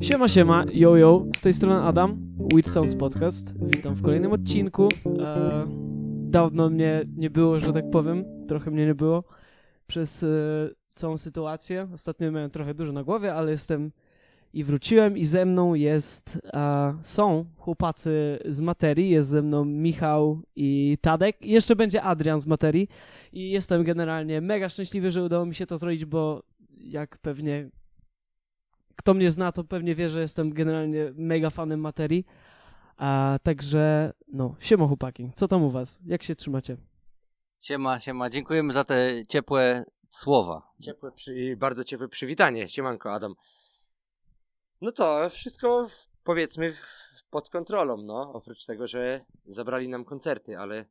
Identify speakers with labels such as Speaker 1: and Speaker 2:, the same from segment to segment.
Speaker 1: Siema, siema, yo, yo, z tej strony Adam, With Sounds Podcast. Witam w kolejnym odcinku. E, dawno mnie nie było, że tak powiem, trochę mnie nie było przez e, całą sytuację. Ostatnio miałem trochę dużo na głowie, ale jestem i wróciłem i ze mną jest, e, są chłopacy z materii, jest ze mną Michał i Tadek i jeszcze będzie Adrian z materii i jestem generalnie mega szczęśliwy, że udało mi się to zrobić, bo jak pewnie kto mnie zna, to pewnie wie, że jestem generalnie mega fanem materii. A także, no, siema chłopaki, co tam u was? Jak się trzymacie?
Speaker 2: Siema, siema, dziękujemy za te ciepłe słowa.
Speaker 3: Ciepłe przy... Bardzo ciepłe przywitanie. Siemanko, Adam. No to wszystko powiedzmy pod kontrolą, no. Oprócz tego, że zabrali nam koncerty, ale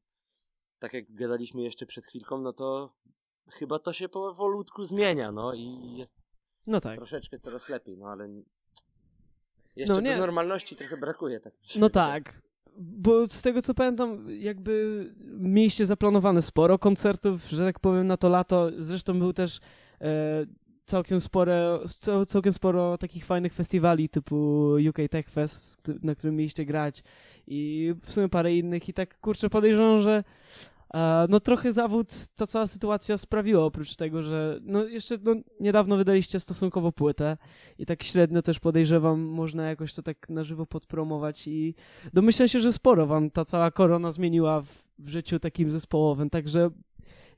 Speaker 3: tak jak gadaliśmy jeszcze przed chwilką, no to chyba to się powolutku zmienia, no i jest
Speaker 1: No tak.
Speaker 3: troszeczkę coraz lepiej, no ale jeszcze
Speaker 1: No nie-
Speaker 3: do normalności trochę brakuje. Tak
Speaker 1: No tak. Bo z tego co pamiętam, jakby mieliście zaplanowane sporo koncertów, że tak powiem, na to lato. Zresztą był też e, całkiem sporo, cał, całkiem sporo takich fajnych festiwali typu UK Tech Fest, na którym mieliście grać i w sumie parę innych i tak kurczę podejrzewam, że e, no trochę zawód ta cała sytuacja sprawiła, oprócz tego, że no jeszcze no, niedawno wydaliście stosunkowo płytę i tak średnio też podejrzewam, można jakoś to tak na żywo podpromować i domyślam się, że sporo wam ta cała korona zmieniła w, w życiu takim zespołowym, także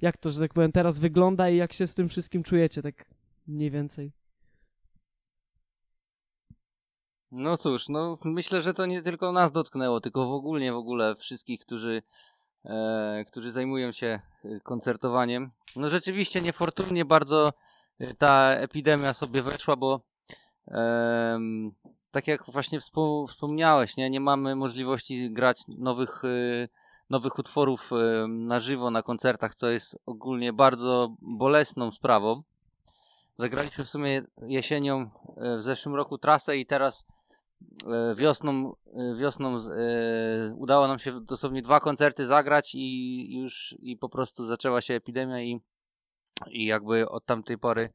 Speaker 1: jak to, że tak powiem, teraz wygląda i jak się z tym wszystkim czujecie, tak mniej więcej.
Speaker 2: No cóż, no myślę, że to nie tylko nas dotknęło, tylko w ogóle, w ogóle wszystkich, którzy, e, którzy zajmują się e, koncertowaniem. No rzeczywiście niefortunnie bardzo e, ta epidemia sobie weszła, bo em, tak jak właśnie wspom- wspomniałeś, nie, nie mamy możliwości grać nowych, e, nowych utworów e, na żywo na koncertach, co jest ogólnie bardzo bolesną sprawą. Zagraliśmy w sumie jesienią e, w zeszłym roku trasę i teraz e, wiosną, e, wiosną udało nam się dosłownie dwa koncerty zagrać i już i po prostu zaczęła się epidemia i, i jakby od tamtej pory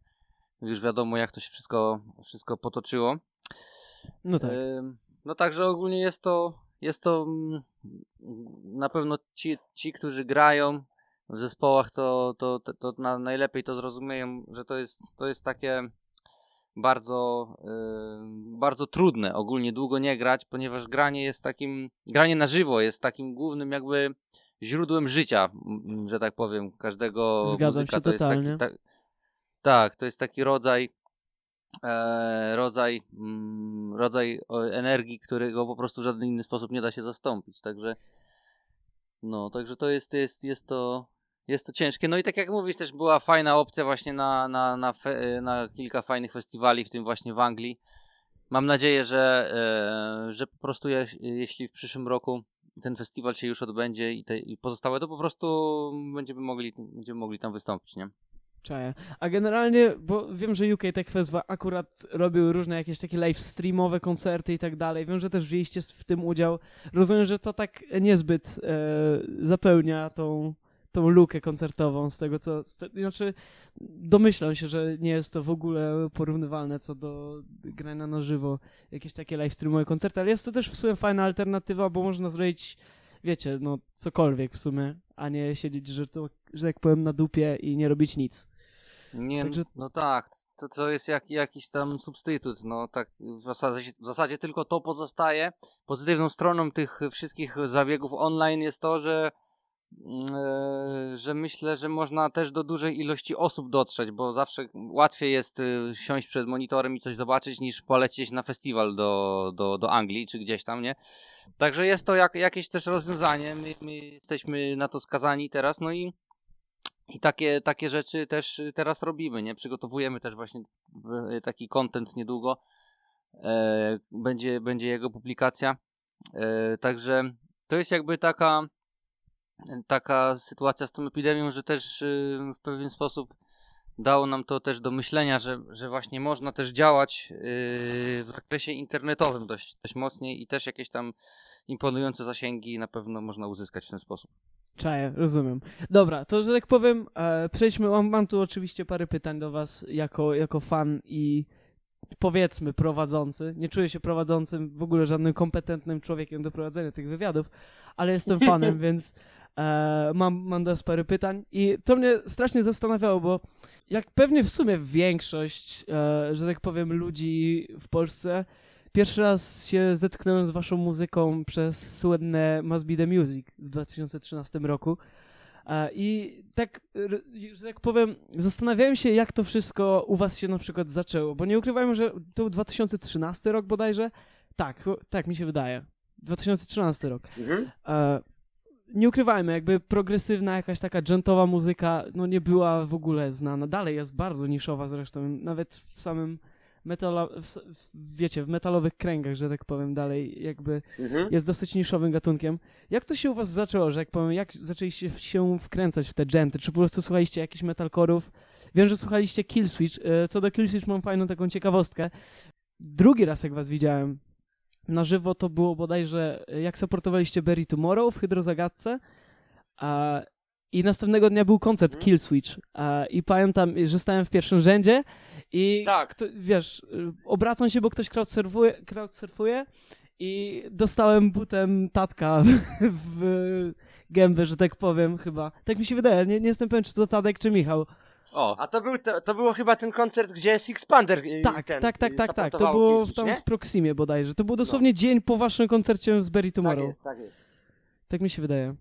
Speaker 2: już wiadomo jak to się wszystko, wszystko potoczyło.
Speaker 1: No tak.
Speaker 2: No także ogólnie jest to, jest to mm, na pewno ci, ci którzy grają w zespołach, to, to, to, to na, najlepiej to zrozumieją, że to jest, to jest takie bardzo, ym, bardzo trudne ogólnie długo nie grać, ponieważ granie jest takim, granie na żywo jest takim głównym jakby źródłem życia, że tak powiem, każdego
Speaker 1: Zgadzam
Speaker 2: muzyka.
Speaker 1: się
Speaker 2: to
Speaker 1: totalnie.
Speaker 2: jest taki, tak, tak, to jest taki rodzaj e, rodzaj, mm, rodzaj energii, którego po prostu w żaden inny sposób nie da się zastąpić. Także no, także to jest, jest, jest to jest to ciężkie. No i tak jak mówisz, też była fajna opcja właśnie na, na, na, fe, na kilka fajnych festiwali, w tym właśnie w Anglii. Mam nadzieję, że, e, że po prostu je, jeśli w przyszłym roku ten festiwal się już odbędzie i, te, i pozostałe, to po prostu będziemy mogli, będziemy mogli tam wystąpić, nie?
Speaker 1: Czaję. A generalnie, bo wiem, że UK Tech Fest akurat robił różne jakieś takie live streamowe koncerty i tak dalej. Wiem, że też wzięliście w tym udział. Rozumiem, że to tak niezbyt e, zapełnia tą, tą lukę koncertową z tego co... Z te, znaczy, domyślam się, że nie jest to w ogóle porównywalne co do grania na żywo. Jakieś takie live streamowe koncerty, ale jest to też w sumie fajna alternatywa, bo można zrobić, wiecie, no cokolwiek w sumie, a nie siedzieć, że to, że tak powiem, na dupie i nie robić nic.
Speaker 2: Nie,
Speaker 1: Także-
Speaker 2: no tak, to, to jest jak, jakiś tam substytut, no tak w zasadzie, w zasadzie tylko to pozostaje. Pozytywną stroną tych wszystkich zabiegów online jest to, że że myślę, że można też do dużej ilości osób dotrzeć, bo zawsze łatwiej jest e, siąść przed monitorem i coś zobaczyć, niż polecieć na festiwal do, do, do Anglii, czy gdzieś tam, nie? Także jest to jak, jakieś też rozwiązanie, my, my jesteśmy na to skazani teraz, no i i takie, takie rzeczy też y, teraz robimy, nie? Przygotowujemy też właśnie y, taki content niedługo. E, będzie, będzie jego publikacja. E, także to jest jakby taka, taka sytuacja z tą epidemią, że też y, w pewien sposób dało nam to też do myślenia, że, że właśnie można też działać y, w zakresie internetowym dość, dość mocniej i też jakieś tam imponujące zasięgi na pewno można uzyskać w ten sposób.
Speaker 1: Czaję, rozumiem. Dobra, to że tak powiem, e, przejdźmy, mam, mam tu oczywiście parę pytań do was jako, jako fan i powiedzmy prowadzący. Nie czuję się prowadzącym, w ogóle żadnym kompetentnym człowiekiem do prowadzenia tych wywiadów, ale jestem fanem, więc e, mam, mam do was parę pytań i to mnie strasznie zastanawiało, bo jak pewnie w sumie większość, e, że tak powiem, ludzi w Polsce pierwszy raz się zetknąłem z waszą muzyką przez słynne Must Be The Music w 2013 roku. E, I tak, że tak powiem, zastanawiałem się, jak to wszystko u was się na przykład zaczęło, bo nie ukrywajmy, że to był 2013 rok bodajże. Tak, tak mi się wydaje. 2013 rok.
Speaker 3: Mhm.
Speaker 1: Nie ukrywajmy, jakby progresywna jakaś taka dżentowa muzyka, no nie była w ogóle znana. Dalej jest bardzo niszowa zresztą, nawet w samym w, s- w, wiecie, w metalowych kręgach, że tak powiem, dalej jakby
Speaker 3: Mhm.
Speaker 1: jest dosyć niszowym gatunkiem. Jak to się u was zaczęło, że jak powiem, jak zaczęliście się wkręcać w te dżenty? Czy po prostu słuchaliście jakichś metalkorów? Wiem, że słuchaliście Killswitch. E, Co do Killswitch mam fajną taką ciekawostkę. Drugi raz jak was widziałem na żywo, to było bodajże jak supportowaliście Berry Tomorrow w Hydrozagadce. A, I następnego dnia był koncert
Speaker 3: Mhm.
Speaker 1: Killswitch. A, I pamiętam, że stałem w pierwszym rzędzie i
Speaker 3: Tak.
Speaker 1: to, wiesz, obracam się, bo ktoś crowdsurfuje, crowdsurfuje i dostałem butem tatka w, w gębę, że tak powiem, chyba. Tak mi się wydaje, nie, nie jestem pewien, czy to Tadek, czy Michał.
Speaker 2: O,
Speaker 3: A to, był, to, to było chyba ten koncert, gdzie Six Pander y,
Speaker 1: Tak,
Speaker 3: ten,
Speaker 1: tak, tak,
Speaker 3: y,
Speaker 1: tak, tak. To było
Speaker 3: Killswitch,
Speaker 1: tam
Speaker 3: nie?
Speaker 1: w Proximie bodajże. To był dosłownie dzień po waszym koncercie z Berry
Speaker 3: Tak
Speaker 1: Tomorrow.
Speaker 3: jest, tak jest.
Speaker 1: Tak mi się wydaje.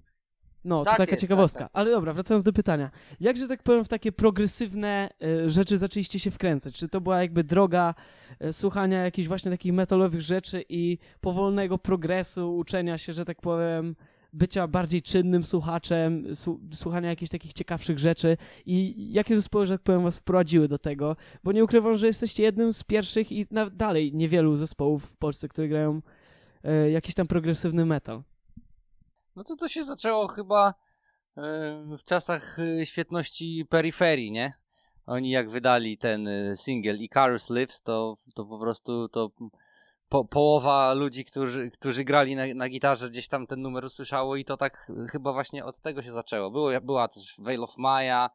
Speaker 1: No,
Speaker 3: Tak
Speaker 1: to taka
Speaker 3: jest,
Speaker 1: ciekawostka.
Speaker 3: tak, tak.
Speaker 1: Ale dobra, wracając do pytania. Jak, że tak powiem, w takie progresywne e, rzeczy zaczęliście się wkręcać? Czy to była jakby droga e, słuchania jakichś właśnie takich metalowych rzeczy i powolnego progresu, uczenia się, że tak powiem, bycia bardziej czynnym słuchaczem, słuchania jakichś takich ciekawszych rzeczy i jakie zespoły, że tak powiem, was wprowadziły do tego? Bo nie ukrywam, że jesteście jednym z pierwszych i dalej niewielu zespołów w Polsce, które grają e, jakiś tam progresywny metal.
Speaker 2: no to to się zaczęło chyba e, w czasach e, świetności peryferii, nie? Oni jak wydali ten e, single Icarus Lives, to, to po prostu to po, połowa ludzi, którzy, którzy grali na, na gitarze gdzieś tam ten numer usłyszało i to tak chyba właśnie od tego się zaczęło. Było, była też Veil of Maya,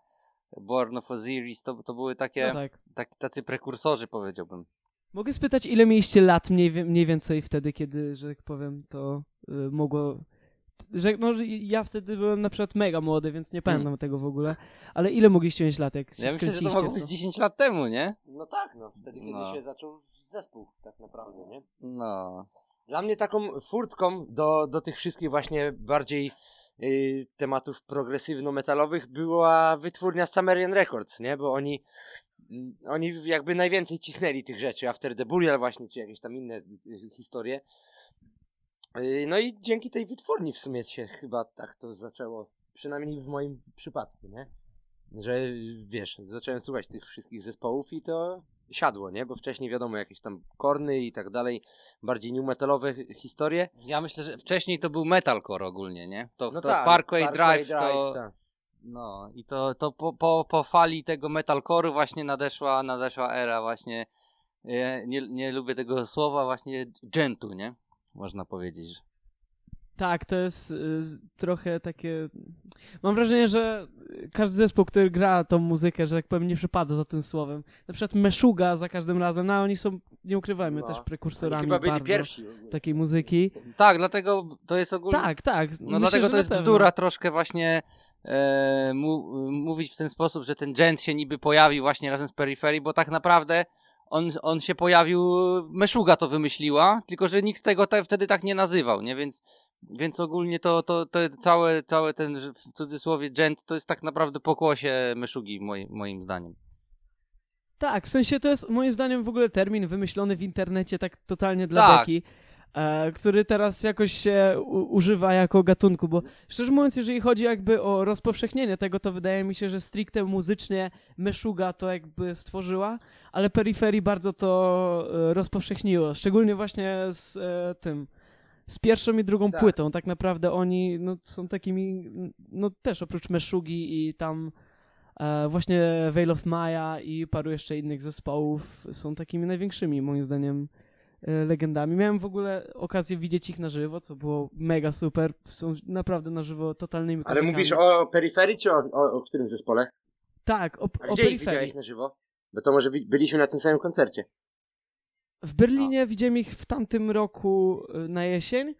Speaker 2: Born of Osiris, to, to były takie,
Speaker 1: No tak.
Speaker 2: tak, tacy prekursorzy powiedziałbym.
Speaker 1: Mogę spytać, ile mieliście lat mniej, mniej więcej wtedy, kiedy, że tak powiem, to y, mogło... Że, no, że ja wtedy byłem na przykład mega młody, więc nie pamiętam tego w ogóle. Ale ile mogliście mieć lat, jak się
Speaker 2: Ja myślę, że to mogło
Speaker 1: w
Speaker 2: być
Speaker 1: to?
Speaker 2: 10 lat temu, nie?
Speaker 3: No tak, no wtedy kiedy
Speaker 2: No.
Speaker 3: się zaczął zespół tak naprawdę, nie?
Speaker 2: No.
Speaker 3: Dla mnie taką furtką do, do tych wszystkich właśnie bardziej y, tematów progresywno-metalowych była wytwórnia Sumerian Records, nie? Bo oni, mm, oni jakby najwięcej cisnęli tych rzeczy, After the Burial właśnie, czy jakieś tam inne y, historie. Y, no i dzięki tej wytwórni w sumie się chyba tak to zaczęło, przynajmniej w moim przypadku, nie? Że wiesz, zacząłem słuchać tych wszystkich zespołów i to siadło, nie? Bo wcześniej wiadomo, jakieś tam korny i tak dalej, bardziej new metalowe historie.
Speaker 2: Ja myślę, że wcześniej to był metalcore ogólnie, nie? To,
Speaker 3: No
Speaker 2: to
Speaker 3: tak,
Speaker 2: Parkway, Drive, to...
Speaker 3: tak.
Speaker 2: No i to, to po, po, po fali tego metalcore'u właśnie nadeszła, nadeszła era właśnie, e, nie, nie lubię tego słowa, właśnie gentu, nie? Można powiedzieć. że-
Speaker 1: Tak, to jest y, trochę takie... Mam wrażenie, że każdy zespół, który gra tą muzykę, że tak powiem, nie przypada za tym słowem. Na przykład Meshuga za każdym razem, no oni są, nie ukrywajmy,
Speaker 3: No.
Speaker 1: też prekursorami
Speaker 3: chyba byli
Speaker 1: bardzo
Speaker 3: pierwsi.
Speaker 1: takiej muzyki.
Speaker 2: Tak, dlatego to jest ogólnie...
Speaker 1: Tak, tak.
Speaker 2: No
Speaker 1: myślę,
Speaker 2: dlatego to jest
Speaker 1: pewno.
Speaker 2: bzdura troszkę właśnie e, mu, mówić w ten sposób, że ten gent się niby pojawił właśnie razem z peryferii, bo tak naprawdę on, on się pojawił, Meszuga to wymyśliła, tylko że nikt tego te, wtedy tak nie nazywał, nie? Więc, więc ogólnie to, to, to całe, całe ten w cudzysłowie gent to jest tak naprawdę pokłosie Meszugi moim, moim zdaniem.
Speaker 1: Tak, w sensie to jest moim zdaniem w ogóle termin wymyślony w internecie tak totalnie dla
Speaker 2: Tak.
Speaker 1: beki, który teraz jakoś się używa jako gatunku, bo szczerze mówiąc, jeżeli chodzi jakby o rozpowszechnienie tego, to wydaje mi się, że stricte muzycznie Meshuga to jakby stworzyła, ale peryferii bardzo to e, rozpowszechniło, szczególnie właśnie z e, tym, z pierwszą i drugą
Speaker 3: Tak.
Speaker 1: płytą. Tak naprawdę oni no, są takimi, no też oprócz Meshugi i tam E, właśnie Veil of Maya i paru jeszcze innych zespołów są takimi największymi, moim zdaniem, e, legendami. Miałem w ogóle okazję widzieć ich na żywo, co było mega super. Są naprawdę na żywo totalnymi
Speaker 3: Ale
Speaker 1: kozakami.
Speaker 3: mówisz o peryferii, czy o, o, o którym zespole?
Speaker 1: Tak, o,
Speaker 3: A
Speaker 1: o
Speaker 3: gdzie ich
Speaker 1: peryferii.
Speaker 3: widziałeś na żywo? Bo to może byliśmy na tym samym koncercie.
Speaker 1: W Berlinie widziałem ich w tamtym roku y, na jesień.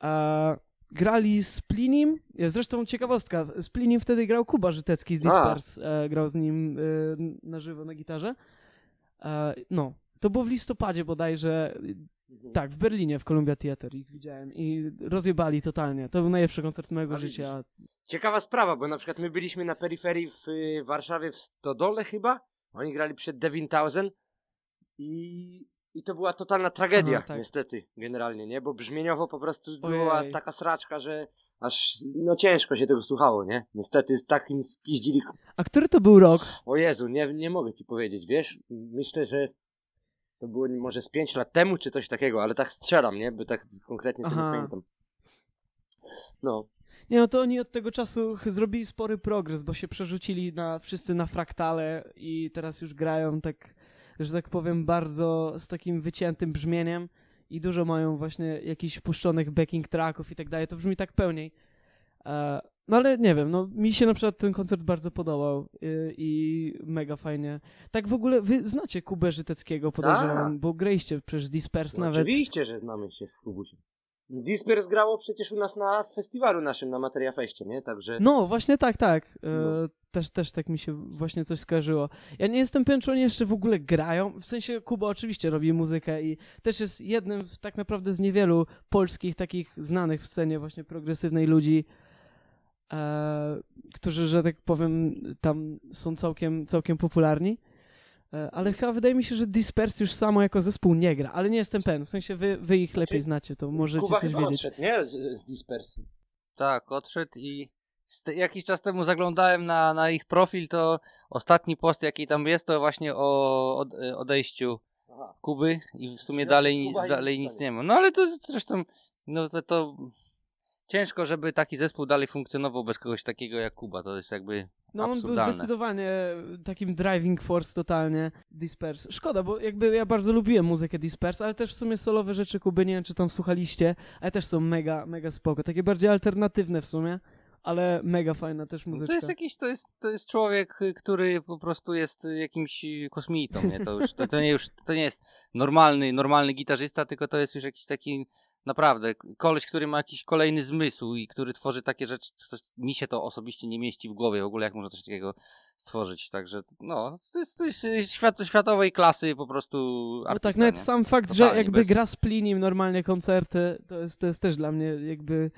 Speaker 1: A grali z Plinim. Zresztą ciekawostka, z Plinim wtedy grał Kuba Żytecki z
Speaker 3: A.
Speaker 1: Dispers. E, grał z nim na żywo na gitarze. E, no, to było w listopadzie bodajże. Tak, w Berlinie, w Columbia Theatre ich widziałem i rozjebali totalnie. To był najlepszy koncert mojego
Speaker 3: A
Speaker 1: życia.
Speaker 3: Ciekawa sprawa, bo na przykład my byliśmy na peryferii w y, Warszawie, w Stodole chyba. Oni grali przed Devin Townsend i, i to była totalna tragedia,
Speaker 1: Aha, tak.
Speaker 3: niestety, generalnie, nie? Bo brzmieniowo po prostu była
Speaker 1: Ojej.
Speaker 3: taka sraczka, że aż no ciężko się tego słuchało, nie? Niestety z takim spiździli.
Speaker 1: A który to był rok?
Speaker 3: O Jezu, nie, nie mogę ci powiedzieć, wiesz? Myślę, że to było może z 5 lat temu, czy coś takiego, ale tak strzelam, nie? Bo tak konkretnie to nie pamiętam. No.
Speaker 1: Nie, no to oni od tego czasu zrobili spory progres, bo się przerzucili na wszyscy na fraktale i teraz już grają tak, że tak powiem, bardzo z takim wyciętym brzmieniem i dużo mają właśnie jakichś puszczonych backing tracków i tak dalej. To brzmi tak pełniej. No ale nie wiem, no mi się na przykład ten koncert bardzo podobał y, i mega fajnie. Tak w ogóle, wy znacie Kubę Żyteckiego, podejrzewam, bo graliście przecież Disperse
Speaker 3: No
Speaker 1: nawet.
Speaker 3: Oczywiście, że znamy się z Kubusiem. Dispers grało przecież u nas na festiwalu naszym, na Materia Feście, nie? Także...
Speaker 1: No, właśnie tak, tak. E,
Speaker 3: No.
Speaker 1: Też, też tak mi się właśnie coś skojarzyło. Ja nie jestem pewien, czy oni jeszcze w ogóle grają. W sensie Kuba oczywiście robi muzykę i też jest jednym tak naprawdę z niewielu polskich takich znanych w scenie właśnie progresywnej ludzi, którzy, że tak powiem, tam są całkiem, całkiem popularni. E, ale chyba wydaje mi się, że Disperse już samo jako zespół nie gra, ale nie jestem pewien. W sensie wy, wy ich lepiej znacie, to możecie
Speaker 3: Kuba
Speaker 1: coś
Speaker 3: chyba
Speaker 1: wiedzieć.
Speaker 3: odszedł, nie? Z, z Dispers.
Speaker 2: Tak, odszedł i te, jakiś czas temu zaglądałem na, na ich profil, to ostatni post jaki tam jest, to właśnie o od, odejściu
Speaker 3: Aha.
Speaker 2: Kuby i w sumie
Speaker 3: Znaczy,
Speaker 2: dalej,
Speaker 3: Kuba
Speaker 2: dalej
Speaker 3: nic
Speaker 2: nie ma. No ale to zresztą, no to, to ciężko, żeby taki zespół dalej funkcjonował bez kogoś takiego jak Kuba, to jest jakby
Speaker 1: No on był
Speaker 2: absurdalne.
Speaker 1: zdecydowanie takim driving force totalnie Disperse. Szkoda, bo jakby ja bardzo lubiłem muzykę Disperse, ale też w sumie solowe rzeczy Kuby, nie wiem czy tam słuchaliście, ale też są mega, mega spoko. Takie bardziej alternatywne w sumie, ale mega fajna też
Speaker 2: No
Speaker 1: muzyczka.
Speaker 2: To jest jakiś, to jest, to jest człowiek, y, który po prostu jest y, jakimś y, kosmitą, nie? To już, to, to nie już, to nie jest normalny, normalny gitarzysta, tylko to jest już jakiś taki, naprawdę, koleś, który ma jakiś kolejny zmysł i który tworzy takie rzeczy, co mi się to osobiście nie mieści w głowie, w ogóle jak można coś takiego stworzyć, także, no, to jest, to jest y, świat, światowej klasy po prostu
Speaker 1: No
Speaker 2: artysta,
Speaker 1: tak, nawet
Speaker 2: nie?
Speaker 1: sam fakt,
Speaker 2: Totalnie,
Speaker 1: że jakby
Speaker 2: bez-
Speaker 1: gra z Plinim normalnie koncerty, to jest, to jest też dla mnie jakby...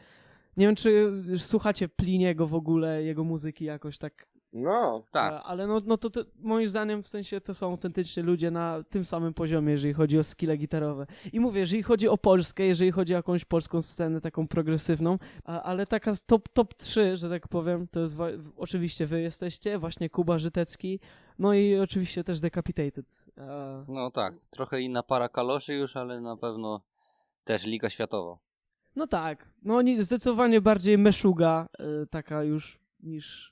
Speaker 1: Nie wiem, czy słuchacie Pliniego w ogóle, jego muzyki jakoś tak
Speaker 3: No,
Speaker 2: Tak.
Speaker 1: E, Ale no, no to, to moim zdaniem w sensie to są autentyczni ludzie na tym samym poziomie, jeżeli chodzi o skille gitarowe. I mówię, jeżeli chodzi o Polskę, jeżeli chodzi o jakąś polską scenę taką progresywną, a, ale taka top, top 3, że tak powiem, to jest oczywiście wy jesteście, właśnie Kuba Żytecki, no i oczywiście też Decapitated. E,
Speaker 2: No tak, trochę inna para kaloszy już, ale na pewno też Liga Światowa.
Speaker 1: no tak, no oni zdecydowanie bardziej meszuga e, taka już niż...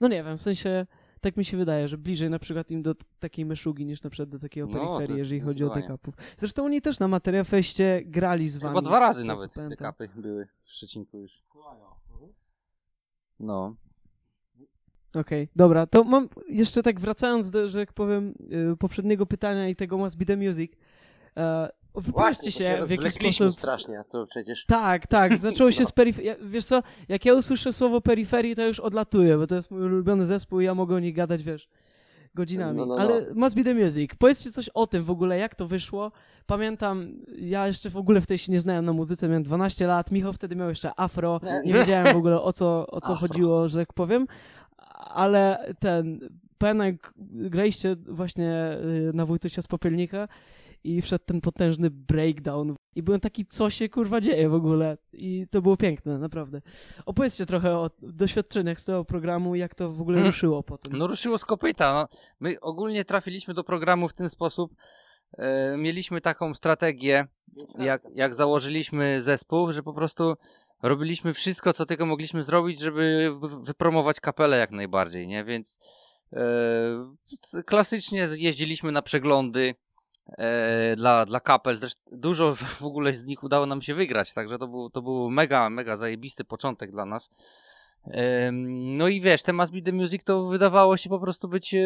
Speaker 1: No nie wiem, w sensie... Tak mi się wydaje, że bliżej na przykład im do takiej meszugi niż na przykład do takiego
Speaker 2: No,
Speaker 1: peryferii,
Speaker 2: jest
Speaker 1: jeżeli chodzi o dekapów. Zresztą oni też na Materia Feście grali z wami.
Speaker 2: Chyba dwa razy nawet dekapy były w Szczecinku już. No.
Speaker 1: Okej, dobra, to mam jeszcze tak wracając do, że jak powiem, y, poprzedniego pytania i tego Must Be The Music.
Speaker 3: Właśnie,
Speaker 1: się, w jaki
Speaker 3: rozwlekliśmy
Speaker 1: sposób...
Speaker 3: strasznie, a to przecież...
Speaker 1: Tak, tak, zaczęło się
Speaker 3: No.
Speaker 1: z peryferii. Wiesz co, jak ja usłyszę słowo peryferii, to już odlatuję, bo to jest mój ulubiony zespół i ja mogę o nich gadać, wiesz, godzinami.
Speaker 3: No, no, no.
Speaker 1: Ale Must Be The Music, powiedzcie coś o tym w ogóle, jak to wyszło. Pamiętam, ja jeszcze w ogóle wtedy się nie znałem na muzyce, miałem 12 lat, Michał wtedy miał jeszcze afro, nie wiedziałem w ogóle o co, o co
Speaker 3: Afro.
Speaker 1: chodziło, że tak powiem, ale ten, pamiętam jak graliście właśnie y, na Wojtusia z Popielnika i wszedł ten potężny breakdown i byłem taki, co się kurwa dzieje w ogóle i to było piękne, naprawdę. Opowiedzcie trochę o doświadczeniach z tego programu, jak to w ogóle
Speaker 2: Mm.
Speaker 1: ruszyło potem.
Speaker 2: No ruszyło z kopyta. No. My ogólnie trafiliśmy do programu w ten sposób. E, mieliśmy taką strategię, jak, jak założyliśmy zespół, że po prostu robiliśmy wszystko, co tylko mogliśmy zrobić, żeby wy- wypromować kapelę jak najbardziej, nie? Więc e, klasycznie jeździliśmy na przeglądy, e, dla, dla kapel. Zresztą dużo w ogóle z nich udało nam się wygrać, także to był, to był mega, mega zajebisty początek dla nas. No i wiesz, temat Beat the Music to wydawało się po prostu być e,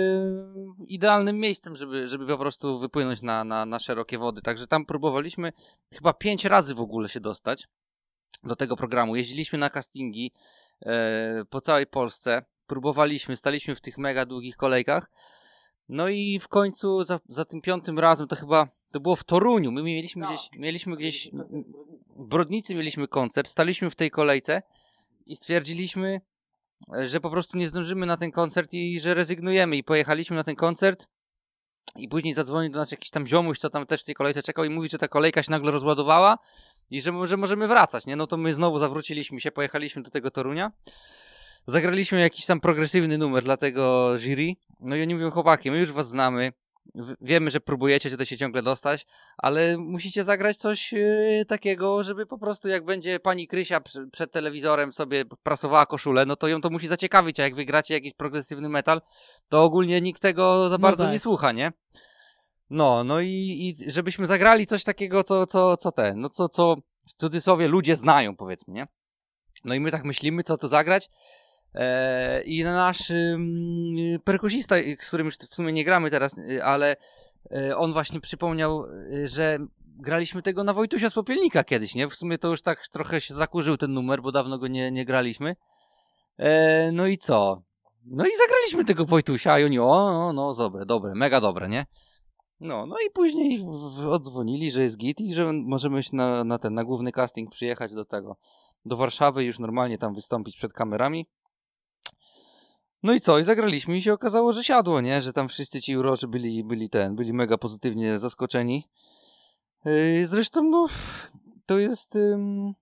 Speaker 2: idealnym miejscem, żeby, żeby po prostu wypłynąć na, na, na szerokie wody. Także tam próbowaliśmy chyba pięć razy w ogóle się dostać do tego programu. Jeździliśmy na castingi e, po całej Polsce, próbowaliśmy, staliśmy w tych mega długich kolejkach. No i w końcu za, za tym piątym razem to chyba to było w Toruniu. My mieliśmy
Speaker 3: Tak.
Speaker 2: gdzieś, mieliśmy gdzieś w Brodnicy mieliśmy koncert, staliśmy w tej kolejce i stwierdziliśmy, że po prostu nie zdążymy na ten koncert i że rezygnujemy. I pojechaliśmy na ten koncert. I później zadzwonił do nas jakiś tam ziomuś, co tam też w tej kolejce czekał i mówi, że ta kolejka się nagle rozładowała i że, że możemy wracać, nie? No to my znowu zawróciliśmy się, pojechaliśmy do tego Torunia. Zagraliśmy jakiś tam progresywny numer dla tego jury. No i oni mówią, chłopaki, my już was znamy, wiemy, że próbujecie tutaj się ciągle dostać, ale musicie zagrać coś yy, takiego, żeby po prostu jak będzie pani Krysia przy, przed telewizorem sobie prasowała koszulę, no to ją to musi zaciekawić, a jak wygracie jakiś progresywny metal, to ogólnie nikt tego za
Speaker 1: No
Speaker 2: bardzo
Speaker 1: tak.
Speaker 2: nie słucha, nie? No, no i, i żebyśmy zagrali coś takiego, co, co, co te, no co, co w cudzysłowie ludzie znają, powiedzmy, nie? No i my tak myślimy, co to zagrać. E, I nasz ym, perkusista, z którym już w sumie nie gramy teraz, y, ale y, on właśnie przypomniał, y, że graliśmy tego na Wojtusia z Popielnika kiedyś, nie? W sumie to już tak trochę się zakurzył ten numer, bo dawno go nie, nie graliśmy. E, no i co? No i zagraliśmy tego Wojtusia i oni, o, no, no, dobre, dobre, mega dobre, nie? No, no i później odzwonili, że jest git i że możemy się na, na ten, na główny casting przyjechać do tego, do Warszawy już normalnie tam wystąpić przed kamerami. No i co? I zagraliśmy i się okazało, że siadło, nie? Że tam wszyscy ci uroczy byli, byli ten, byli mega pozytywnie zaskoczeni. Yy, Zresztą, no, to jest, ym,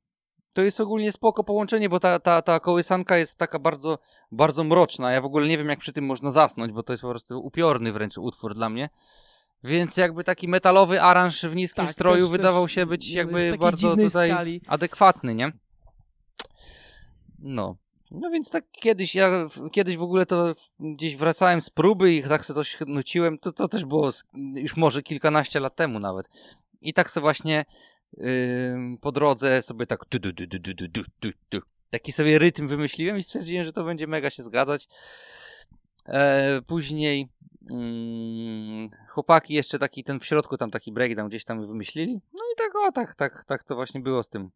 Speaker 2: to jest ogólnie spoko połączenie, bo ta, ta, ta kołysanka jest taka bardzo, bardzo mroczna. Ja w ogóle nie wiem, jak przy tym można zasnąć, bo to jest po prostu upiorny wręcz utwór dla mnie. Więc jakby taki metalowy aranż w niskim
Speaker 1: Tak,
Speaker 2: stroju
Speaker 1: też-
Speaker 2: wydawał
Speaker 1: też
Speaker 2: się być
Speaker 1: jest
Speaker 2: jakby bardzo tutaj
Speaker 1: skali.
Speaker 2: adekwatny, nie? No. No więc tak kiedyś, ja kiedyś w ogóle to gdzieś wracałem z próby i tak sobie coś nuciłem, to, to też było już może kilkanaście lat temu nawet. I tak sobie właśnie ym, po drodze sobie tak du, du, du, du, du, du, du, du, taki sobie rytm wymyśliłem i stwierdziłem, że to będzie mega się zgadzać. E, później chłopaki jeszcze taki ten w środku tam taki breakdown gdzieś tam wymyślili. No i tak o, tak, tak, tak to właśnie było z tym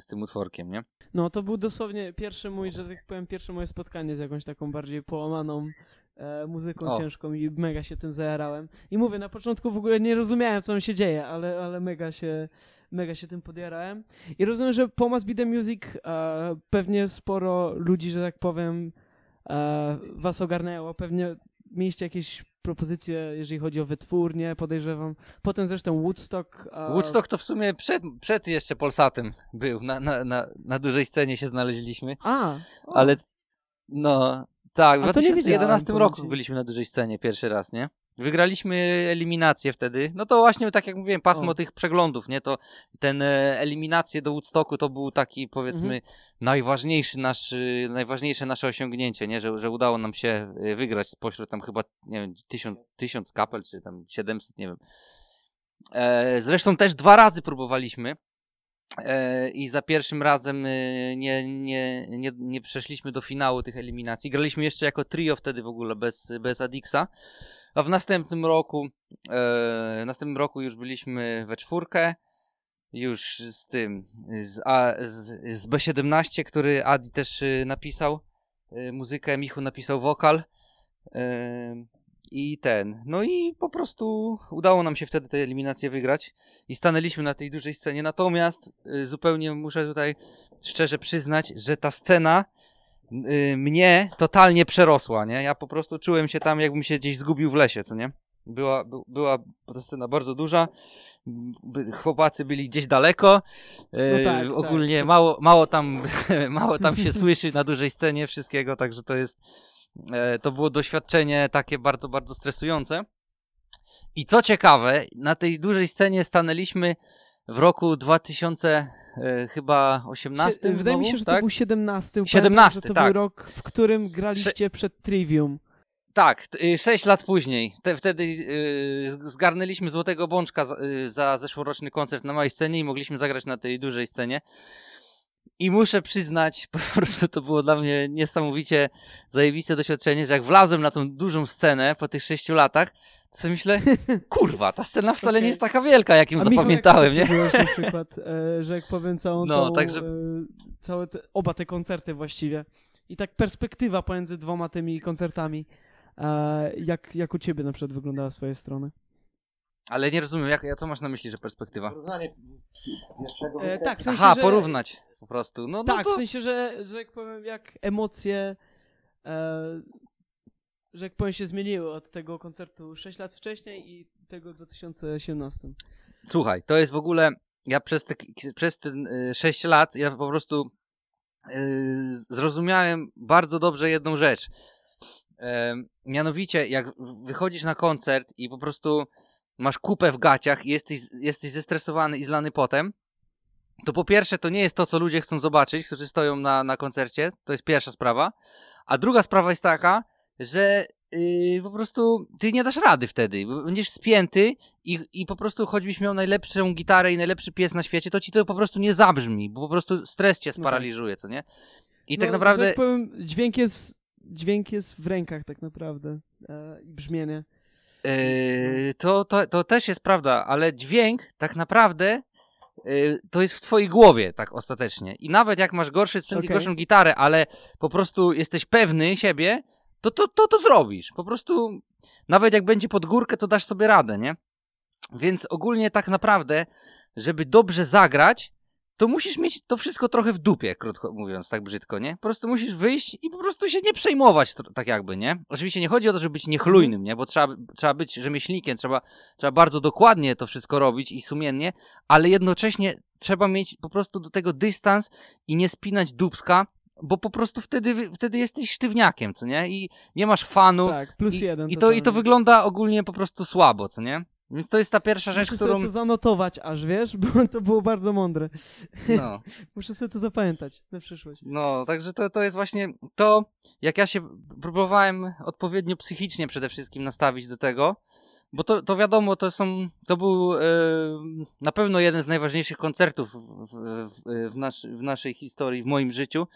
Speaker 2: z tym utworkiem, nie?
Speaker 1: No to był dosłownie pierwszy mój, że tak powiem, pierwsze moje spotkanie z jakąś taką bardziej połamaną e, muzyką
Speaker 2: O.
Speaker 1: ciężką i mega się tym zajarałem. I mówię, na początku w ogóle nie rozumiałem, co tam się dzieje, ale, ale mega się mega się tym podjarałem. I rozumiem, że po Must Be The Music e, pewnie sporo ludzi, że tak powiem, e, was ogarnęło. Pewnie mieliście jakieś propozycje, jeżeli chodzi o wytwórnię, podejrzewam. Potem zresztą Woodstock. e,
Speaker 2: Woodstock to w sumie przed, przed jeszcze Polsatem był, na, na, na, na dużej scenie się znaleźliśmy,
Speaker 1: A, o,
Speaker 2: ale no tak, w
Speaker 1: A to nie
Speaker 2: 2011
Speaker 1: wiedziałem,
Speaker 2: roku byliśmy na dużej scenie pierwszy raz, nie? Wygraliśmy eliminację wtedy. No to właśnie, tak jak mówiłem, pasmo
Speaker 1: O.
Speaker 2: tych przeglądów, nie? To ten e, eliminację do Woodstocku to był taki, powiedzmy,
Speaker 1: Mhm.
Speaker 2: najważniejszy nasz, y, najważniejsze nasze osiągnięcie, nie? Że, że udało nam się y, wygrać spośród tam chyba, nie wiem, tysiąc, tysiąc kapel, czy tam 700, nie wiem. E, zresztą też dwa razy próbowaliśmy. E, I za pierwszym razem y, nie, nie, nie, nie przeszliśmy do finału tych eliminacji. Graliśmy jeszcze jako trio wtedy w ogóle bez, bez Adixa. A w następnym roku, e, w następnym roku już byliśmy we czwórkę. Już z tym, z, A, z, z B17, który Adi też napisał muzykę, Michu napisał wokal. I ten. No i po prostu udało nam się wtedy tę eliminację wygrać i stanęliśmy na tej dużej scenie. Natomiast y, zupełnie muszę tutaj szczerze przyznać, że ta scena y, mnie totalnie przerosła, nie? Ja po prostu czułem się tam, jakbym się gdzieś zgubił w lesie, co nie? Była, by, była ta scena bardzo duża, by, chłopacy byli gdzieś daleko, y,
Speaker 1: No tak,
Speaker 2: ogólnie Mało, mało, tam, mało tam się słyszy na dużej scenie wszystkiego, także to jest, to było doświadczenie takie bardzo, bardzo stresujące. I co ciekawe, na tej dużej scenie stanęliśmy w roku 2000 e, chyba 18
Speaker 1: Sie- Wydaje mi się, że
Speaker 2: tak?
Speaker 1: to był 17. Pamiętam,
Speaker 2: 17,
Speaker 1: że to
Speaker 2: tak.
Speaker 1: był rok, w którym graliście przed Trivium.
Speaker 2: Tak, 6 lat później. Te, wtedy y, zgarnęliśmy Złotego Bączka za, y, za zeszłoroczny koncert na małej scenie i mogliśmy zagrać na tej dużej scenie. I muszę przyznać, po prostu to było dla mnie niesamowicie zajebiste doświadczenie, że jak wlazłem na tą dużą scenę po tych sześciu latach, to sobie myślę, kurwa, ta scena wcale okay. nie jest taka wielka, jak ją A zapamiętałem,
Speaker 1: Michał,
Speaker 2: nie?
Speaker 1: na przykład, e, że jak powiem całą no, tą, także... e, całe te, oba te koncerty właściwie i tak perspektywa pomiędzy dwoma tymi koncertami, e, jak, jak u ciebie na przykład wyglądała z twojej strony?
Speaker 2: Ale nie rozumiem, jak, co masz na myśli, że perspektywa? Porównanie
Speaker 1: pierwszego e, Tak, w sensie,
Speaker 2: Aha,
Speaker 1: że...
Speaker 2: porównać po prostu. No, no
Speaker 1: tak,
Speaker 2: to...
Speaker 1: w sensie, że, że jak powiem, jak emocje, e, że jak powiem, się zmieniły od tego koncertu 6 lat wcześniej i tego w 2018.
Speaker 2: Słuchaj, to jest w ogóle, ja przez te, przez te 6 lat, ja po prostu e, zrozumiałem bardzo dobrze jedną rzecz. E, mianowicie, jak wychodzisz na koncert i po prostu masz kupę w gaciach i jesteś, jesteś zestresowany i zlany potem, to po pierwsze to nie jest to, co ludzie chcą zobaczyć, którzy stoją na, na koncercie, to jest pierwsza sprawa, a druga sprawa jest taka, że yy, po prostu ty nie dasz rady wtedy, będziesz spięty i, i po prostu choćbyś miał najlepszą gitarę i najlepszy pies na świecie, to ci to po prostu nie zabrzmi, bo po prostu stres cię sparaliżuje, no tak. co nie? I
Speaker 1: no,
Speaker 2: tak naprawdę...
Speaker 1: Tak powiem, dźwięk jest, dźwięk jest w rękach tak naprawdę e, i brzmienie.
Speaker 2: Yy, to, to, to też jest prawda, ale dźwięk tak naprawdę to jest w twojej głowie, tak ostatecznie. I nawet jak masz gorszy sprzęt okay. i gorszą gitarę, ale po prostu jesteś pewny siebie, to to, to to zrobisz. Po prostu nawet jak będzie pod górkę, to dasz sobie radę, nie? Więc ogólnie tak naprawdę, żeby dobrze zagrać, to musisz mieć to wszystko trochę w dupie, krótko mówiąc, tak brzydko, nie? Po prostu musisz wyjść i po prostu się nie przejmować, tak jakby, nie? Oczywiście nie chodzi o to, żeby być niechlujnym, nie? Bo trzeba, trzeba być rzemieślnikiem, trzeba, trzeba bardzo dokładnie to wszystko robić i sumiennie, ale jednocześnie trzeba mieć po prostu do tego dystans i nie spinać dubska, bo po prostu wtedy, wtedy jesteś sztywniakiem, co nie? I nie masz fanu.
Speaker 1: Tak, plus
Speaker 2: i,
Speaker 1: jeden.
Speaker 2: I to, I to wygląda ogólnie po prostu słabo, co nie? Więc to jest ta pierwsza rzecz,
Speaker 1: Muszę
Speaker 2: którą...
Speaker 1: Muszę sobie to zanotować aż, wiesz, bo to było bardzo mądre. No. Muszę sobie to zapamiętać na przyszłość.
Speaker 2: No, także to, to jest właśnie to, jak ja się próbowałem odpowiednio psychicznie przede wszystkim nastawić do tego, bo to, to wiadomo, to są, to był e, na pewno jeden z najważniejszych koncertów w, w, w, nasz, w naszej historii, w moim życiu.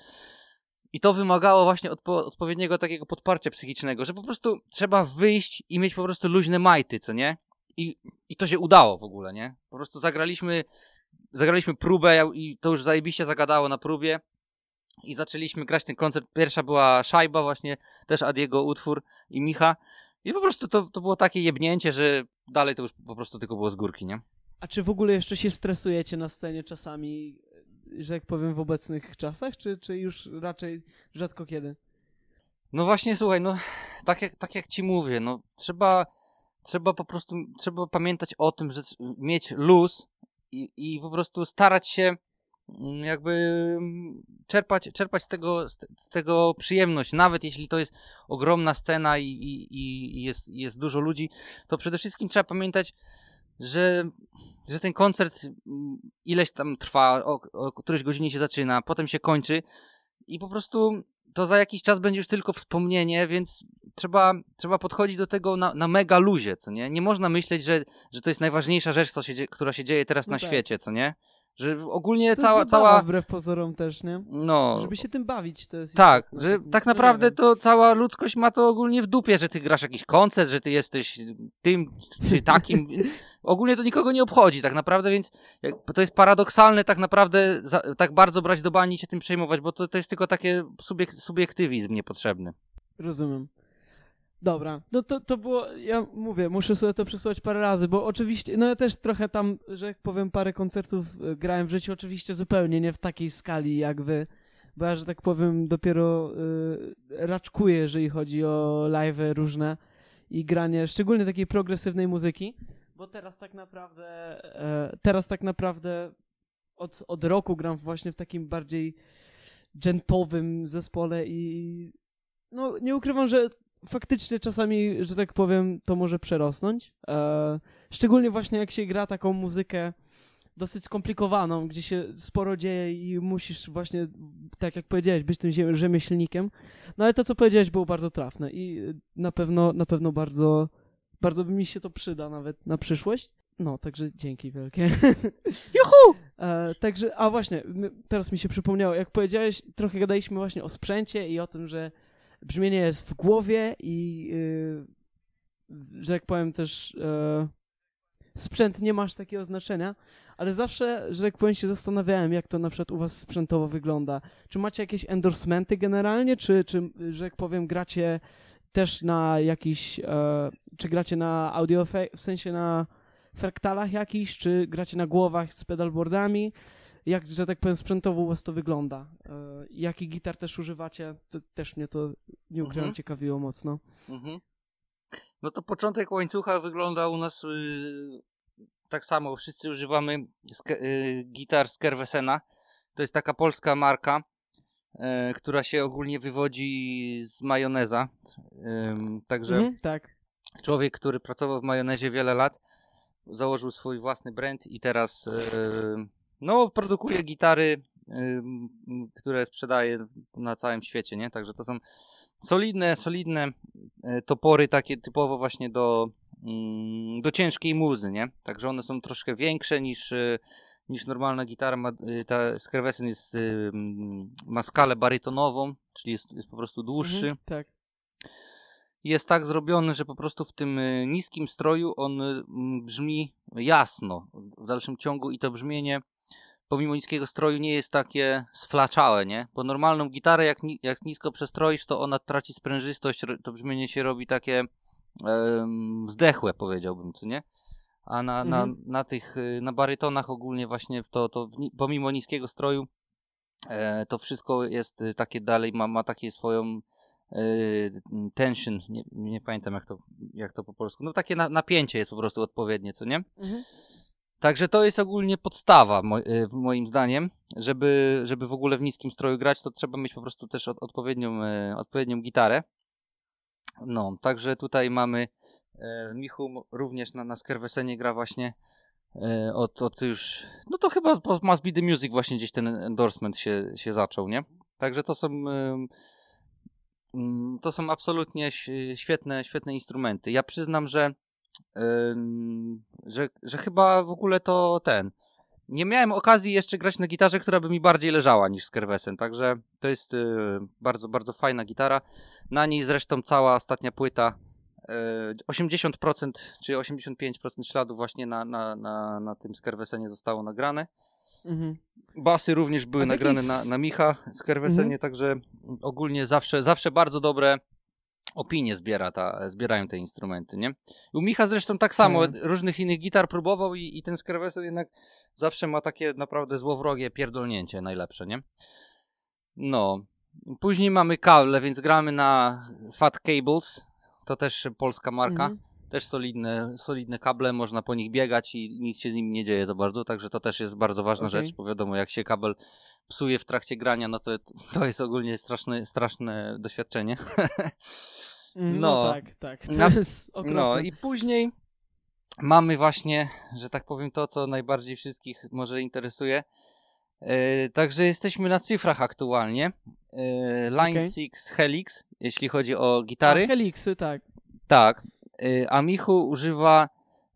Speaker 2: I to wymagało właśnie odpo odpowiedniego takiego podparcia psychicznego, że po prostu trzeba wyjść i mieć po prostu luźne majty, co nie? I, I to się udało w ogóle, nie? Po prostu zagraliśmy, zagraliśmy próbę i to już zajebiście zagadało na próbie. I zaczęliśmy grać ten koncert. Pierwsza była Szajba właśnie, też Adiego utwór i Micha. I po prostu to, to było takie jebnięcie, że dalej to już po prostu tylko było z górki, nie?
Speaker 1: A czy w ogóle jeszcze się stresujecie na scenie czasami, że jak powiem, w obecnych czasach, czy, czy już raczej rzadko kiedy?
Speaker 2: No właśnie, słuchaj, no tak jak, tak jak ci mówię, no trzeba trzeba po prostu, trzeba pamiętać o tym, że mieć luz i, i po prostu starać się mm, jakby mm, czerpać, czerpać z, tego, z tego przyjemność, nawet jeśli to jest ogromna scena i, i, i jest, jest dużo ludzi, to przede wszystkim trzeba pamiętać, że, że ten koncert mm, ileś tam trwa, o, o którejś godzinie się zaczyna, potem się kończy i po prostu to za jakiś czas będzie już tylko wspomnienie, więc trzeba, trzeba podchodzić do tego na, na mega luzie, co nie? Nie można myśleć, że, że to jest najważniejsza rzecz, co się, która się dzieje teraz no na tak. świecie, co nie? Że ogólnie
Speaker 1: to
Speaker 2: cała... cała
Speaker 1: wbrew pozorom też, nie?
Speaker 2: No.
Speaker 1: Żeby się tym bawić, to jest...
Speaker 2: Tak, że tak naprawdę to cała ludzkość ma to ogólnie w dupie, że ty grasz jakiś koncert, że ty jesteś tym czy takim, więc ogólnie to nikogo nie obchodzi tak naprawdę, więc to jest paradoksalne tak naprawdę za, tak bardzo brać do bani i się tym przejmować, bo to, to jest tylko takie subiek, subiektywizm niepotrzebny.
Speaker 1: Rozumiem. Dobra, no to, to było, ja mówię, muszę sobie to przysłać parę razy, bo oczywiście, no ja też trochę tam, że powiem, parę koncertów e, grałem w życiu, oczywiście zupełnie nie w takiej skali jak wy, bo ja, że tak powiem, dopiero y, raczkuję, jeżeli chodzi o live różne i granie, szczególnie takiej progresywnej muzyki, bo teraz tak naprawdę, e, teraz tak naprawdę od, od roku gram właśnie w takim bardziej dżentowym zespole i no nie ukrywam, że faktycznie czasami, że tak powiem, to może przerosnąć. E, szczególnie właśnie jak się gra taką muzykę dosyć skomplikowaną, gdzie się sporo dzieje i musisz właśnie, tak jak powiedziałeś, być tym rzemieślnikiem. No ale to, co powiedziałeś, było bardzo trafne i na pewno, na pewno bardzo, bardzo mi się to przyda nawet na przyszłość. No, także dzięki wielkie.
Speaker 2: Juhu!
Speaker 1: E, także, a właśnie, teraz mi się przypomniało, jak powiedziałeś, trochę gadaliśmy właśnie o sprzęcie i o tym, że brzmienie jest w głowie i y, w- że jak powiem też e, sprzęt nie masz takiego znaczenia, ale zawsze, że tak powiem, się zastanawiałem, jak to na przykład u was sprzętowo wygląda. Czy macie jakieś endorsementy generalnie, czy, czy że jak powiem, gracie też na jakiś, e, czy gracie na audio, w sensie na fraktalach jakichś, czy gracie na głowach z pedalboardami? Jak, że tak powiem, sprzętowo u was to wygląda? E, jaki gitar też używacie? To też mnie to, nie ukrywam,
Speaker 2: Mhm.
Speaker 1: ciekawiło mocno.
Speaker 2: Mhm. No to początek łańcucha wygląda u nas y, tak samo. Wszyscy używamy y, gitar z Kerwesena. To jest taka polska marka, y, która się ogólnie wywodzi z majoneza. Także
Speaker 1: Mhm, tak.
Speaker 2: człowiek, który pracował w majonezie wiele lat, założył swój własny brand i teraz y, no, produkuje gitary, y, które sprzedaje na całym świecie, nie? Także to są solidne, solidne e, topory takie typowo właśnie do, mm, do ciężkiej muzy, nie? Także one są troszkę większe niż, e, niż normalna gitara. Ta Skerwesen jest, mm, ma skalę barytonową, czyli jest, jest po prostu dłuższy.
Speaker 1: Mhm, tak.
Speaker 2: Jest tak zrobiony, że po prostu w tym niskim stroju on brzmi jasno w dalszym ciągu i to brzmienie pomimo niskiego stroju nie jest takie sflaczałe, nie? Bo normalną gitarę jak, ni- jak nisko przestroisz, to ona traci sprężystość, to brzmienie się robi takie em, zdechłe, powiedziałbym, co nie? A na, na,
Speaker 1: Mhm.
Speaker 2: na tych, y, na barytonach ogólnie właśnie to, to ni- pomimo niskiego stroju e, to wszystko jest y, takie dalej, ma, ma takie swoją y, tension, nie, nie pamiętam jak to, jak to po polsku, no takie na, napięcie jest po prostu odpowiednie, co nie?
Speaker 1: Mhm.
Speaker 2: Także to jest ogólnie podstawa, y, moim zdaniem, żeby, żeby w ogóle w niskim stroju grać, to trzeba mieć po prostu też od, odpowiednią, e, odpowiednią gitarę. No, także tutaj mamy e, Michu również na, na Skerwesenie gra właśnie od, od już, no to chyba z- Must Be The Music właśnie gdzieś ten endorsement się, się zaczął, nie? Także to są mm, to są absolutnie świetne, świetne instrumenty. Ja przyznam, że że, że chyba w ogóle to ten. Nie miałem okazji jeszcze grać na gitarze, która by mi bardziej leżała niż Skerwesen, także to jest y, bardzo, bardzo fajna gitara. Na niej zresztą cała ostatnia płyta, y, 80% czy 85% śladów właśnie na, na, na, na tym Skerwesenie zostało nagrane.
Speaker 1: Mhm.
Speaker 2: Basy również były nagrane
Speaker 1: jakiej
Speaker 2: na, na Micha z Kerwesenie,
Speaker 1: Mhm.
Speaker 2: także ogólnie zawsze, zawsze bardzo dobre opinie zbiera ta, zbierają te instrumenty, nie? U Micha zresztą tak samo,
Speaker 1: Tak.
Speaker 2: różnych innych gitar próbował i, i ten Skerwesen jednak zawsze ma takie naprawdę złowrogie pierdolnięcie najlepsze, nie? No. Później mamy kable, więc gramy na Fat Cables, to też polska marka.
Speaker 1: Mhm.
Speaker 2: Też solidne, solidne kable, można po nich biegać i nic się z nimi nie dzieje za bardzo, także to też jest bardzo ważna
Speaker 1: Okej.
Speaker 2: rzecz, bo wiadomo, jak się kabel psuje w trakcie grania, no to to jest ogólnie straszne, straszne doświadczenie.
Speaker 1: Mhm,
Speaker 2: No.
Speaker 1: No tak, tak. To
Speaker 2: Nas-
Speaker 1: jest okropne.
Speaker 2: No i później mamy właśnie, że tak powiem, to, co najbardziej wszystkich może interesuje. E, także jesteśmy na cyfrach aktualnie. E, Line
Speaker 1: Okej.
Speaker 2: 6 Helix, jeśli chodzi o gitary.
Speaker 1: A, Helixy, tak.
Speaker 2: Tak. Y, A Michu używa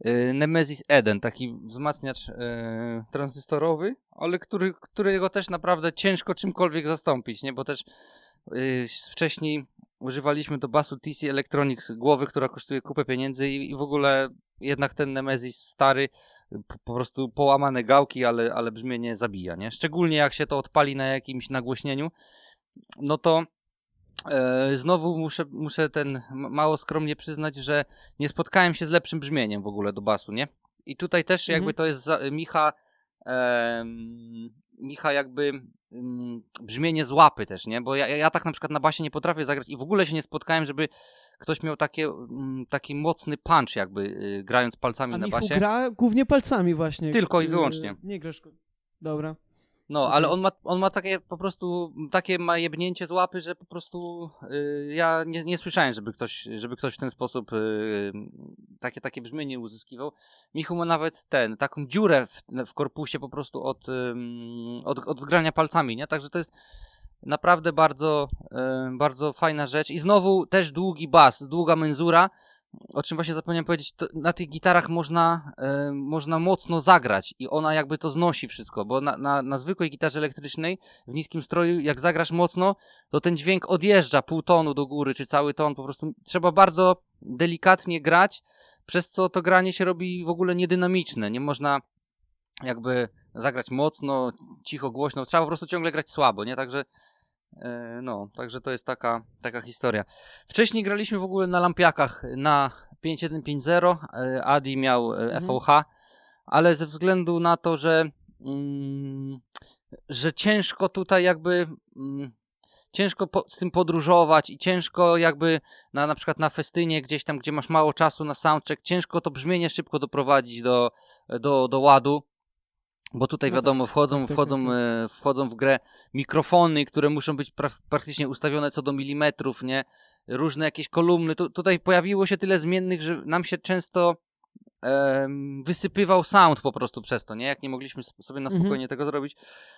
Speaker 2: y, Nemesis Eden, taki wzmacniacz y, tranzystorowy, ale który, którego też naprawdę ciężko czymkolwiek zastąpić, nie? Bo też wcześniej używaliśmy do basu TC Electronics głowy, która kosztuje kupę pieniędzy i, w ogóle jednak ten Nemesis stary, po, po prostu połamane gałki, ale, ale brzmienie zabija, nie? Szczególnie jak się to odpali na jakimś nagłośnieniu, no to znowu muszę, muszę ten m- mało skromnie przyznać, że nie spotkałem się z lepszym brzmieniem w ogóle do basu, nie? I tutaj też jakby
Speaker 1: Mhm.
Speaker 2: to jest za, Micha em, Micha jakby mm, brzmienie z łapy też, nie? Bo ja, ja tak na przykład na basie nie potrafię zagrać i w ogóle się nie spotkałem, żeby ktoś miał takie, mm, taki mocny punch jakby y, grając palcami
Speaker 1: A
Speaker 2: na
Speaker 1: Michu
Speaker 2: basie.
Speaker 1: gra głównie palcami właśnie.
Speaker 2: Tylko i
Speaker 1: Yy,
Speaker 2: wyłącznie.
Speaker 1: Nie grasz... Dobra.
Speaker 2: No, ale on ma, on ma takie po prostu, takie ma jebnięcie z łapy, że po prostu y, ja nie, nie słyszałem, żeby ktoś, żeby ktoś w ten sposób y, takie, takie brzmienie uzyskiwał. Michu ma nawet ten, taką dziurę w, w korpusie po prostu od, od, od grania palcami, nie? Także to jest naprawdę bardzo, y, bardzo fajna rzecz. I znowu też długi bas, długa menzura, o czym właśnie zapomniałem powiedzieć, na tych gitarach można, e, można mocno zagrać i ona jakby to znosi wszystko, bo na, na, na, zwykłej gitarze elektrycznej w niskim stroju, jak zagrasz mocno, to ten dźwięk odjeżdża pół tonu do góry, czy cały ton, po prostu trzeba bardzo delikatnie grać, przez co to granie się robi w ogóle niedynamiczne, nie można jakby zagrać mocno, cicho, głośno, trzeba po prostu ciągle grać słabo, nie? Także no, także to jest taka, taka historia. Wcześniej graliśmy w ogóle na lampiakach na 5150, e, Adi miał e, mhm. FOH, ale ze względu na to, że, mm, że ciężko tutaj jakby mm, ciężko po, z tym podróżować i ciężko jakby na, na przykład na festynie gdzieś tam, gdzie masz mało czasu na soundcheck, ciężko to brzmienie szybko doprowadzić do, do, do ładu. Bo tutaj no wiadomo, tak. wchodzą, tak, tak, wchodzą, tak. wchodzą w grę mikrofony, które muszą być pra praktycznie ustawione co do milimetrów, nie? Różne jakieś kolumny. Tu, tutaj pojawiło się tyle zmiennych, że nam się często wysypywał sound po prostu przez to, nie? Jak nie mogliśmy sobie na mhm. spokojnie mhm. tego zrobić.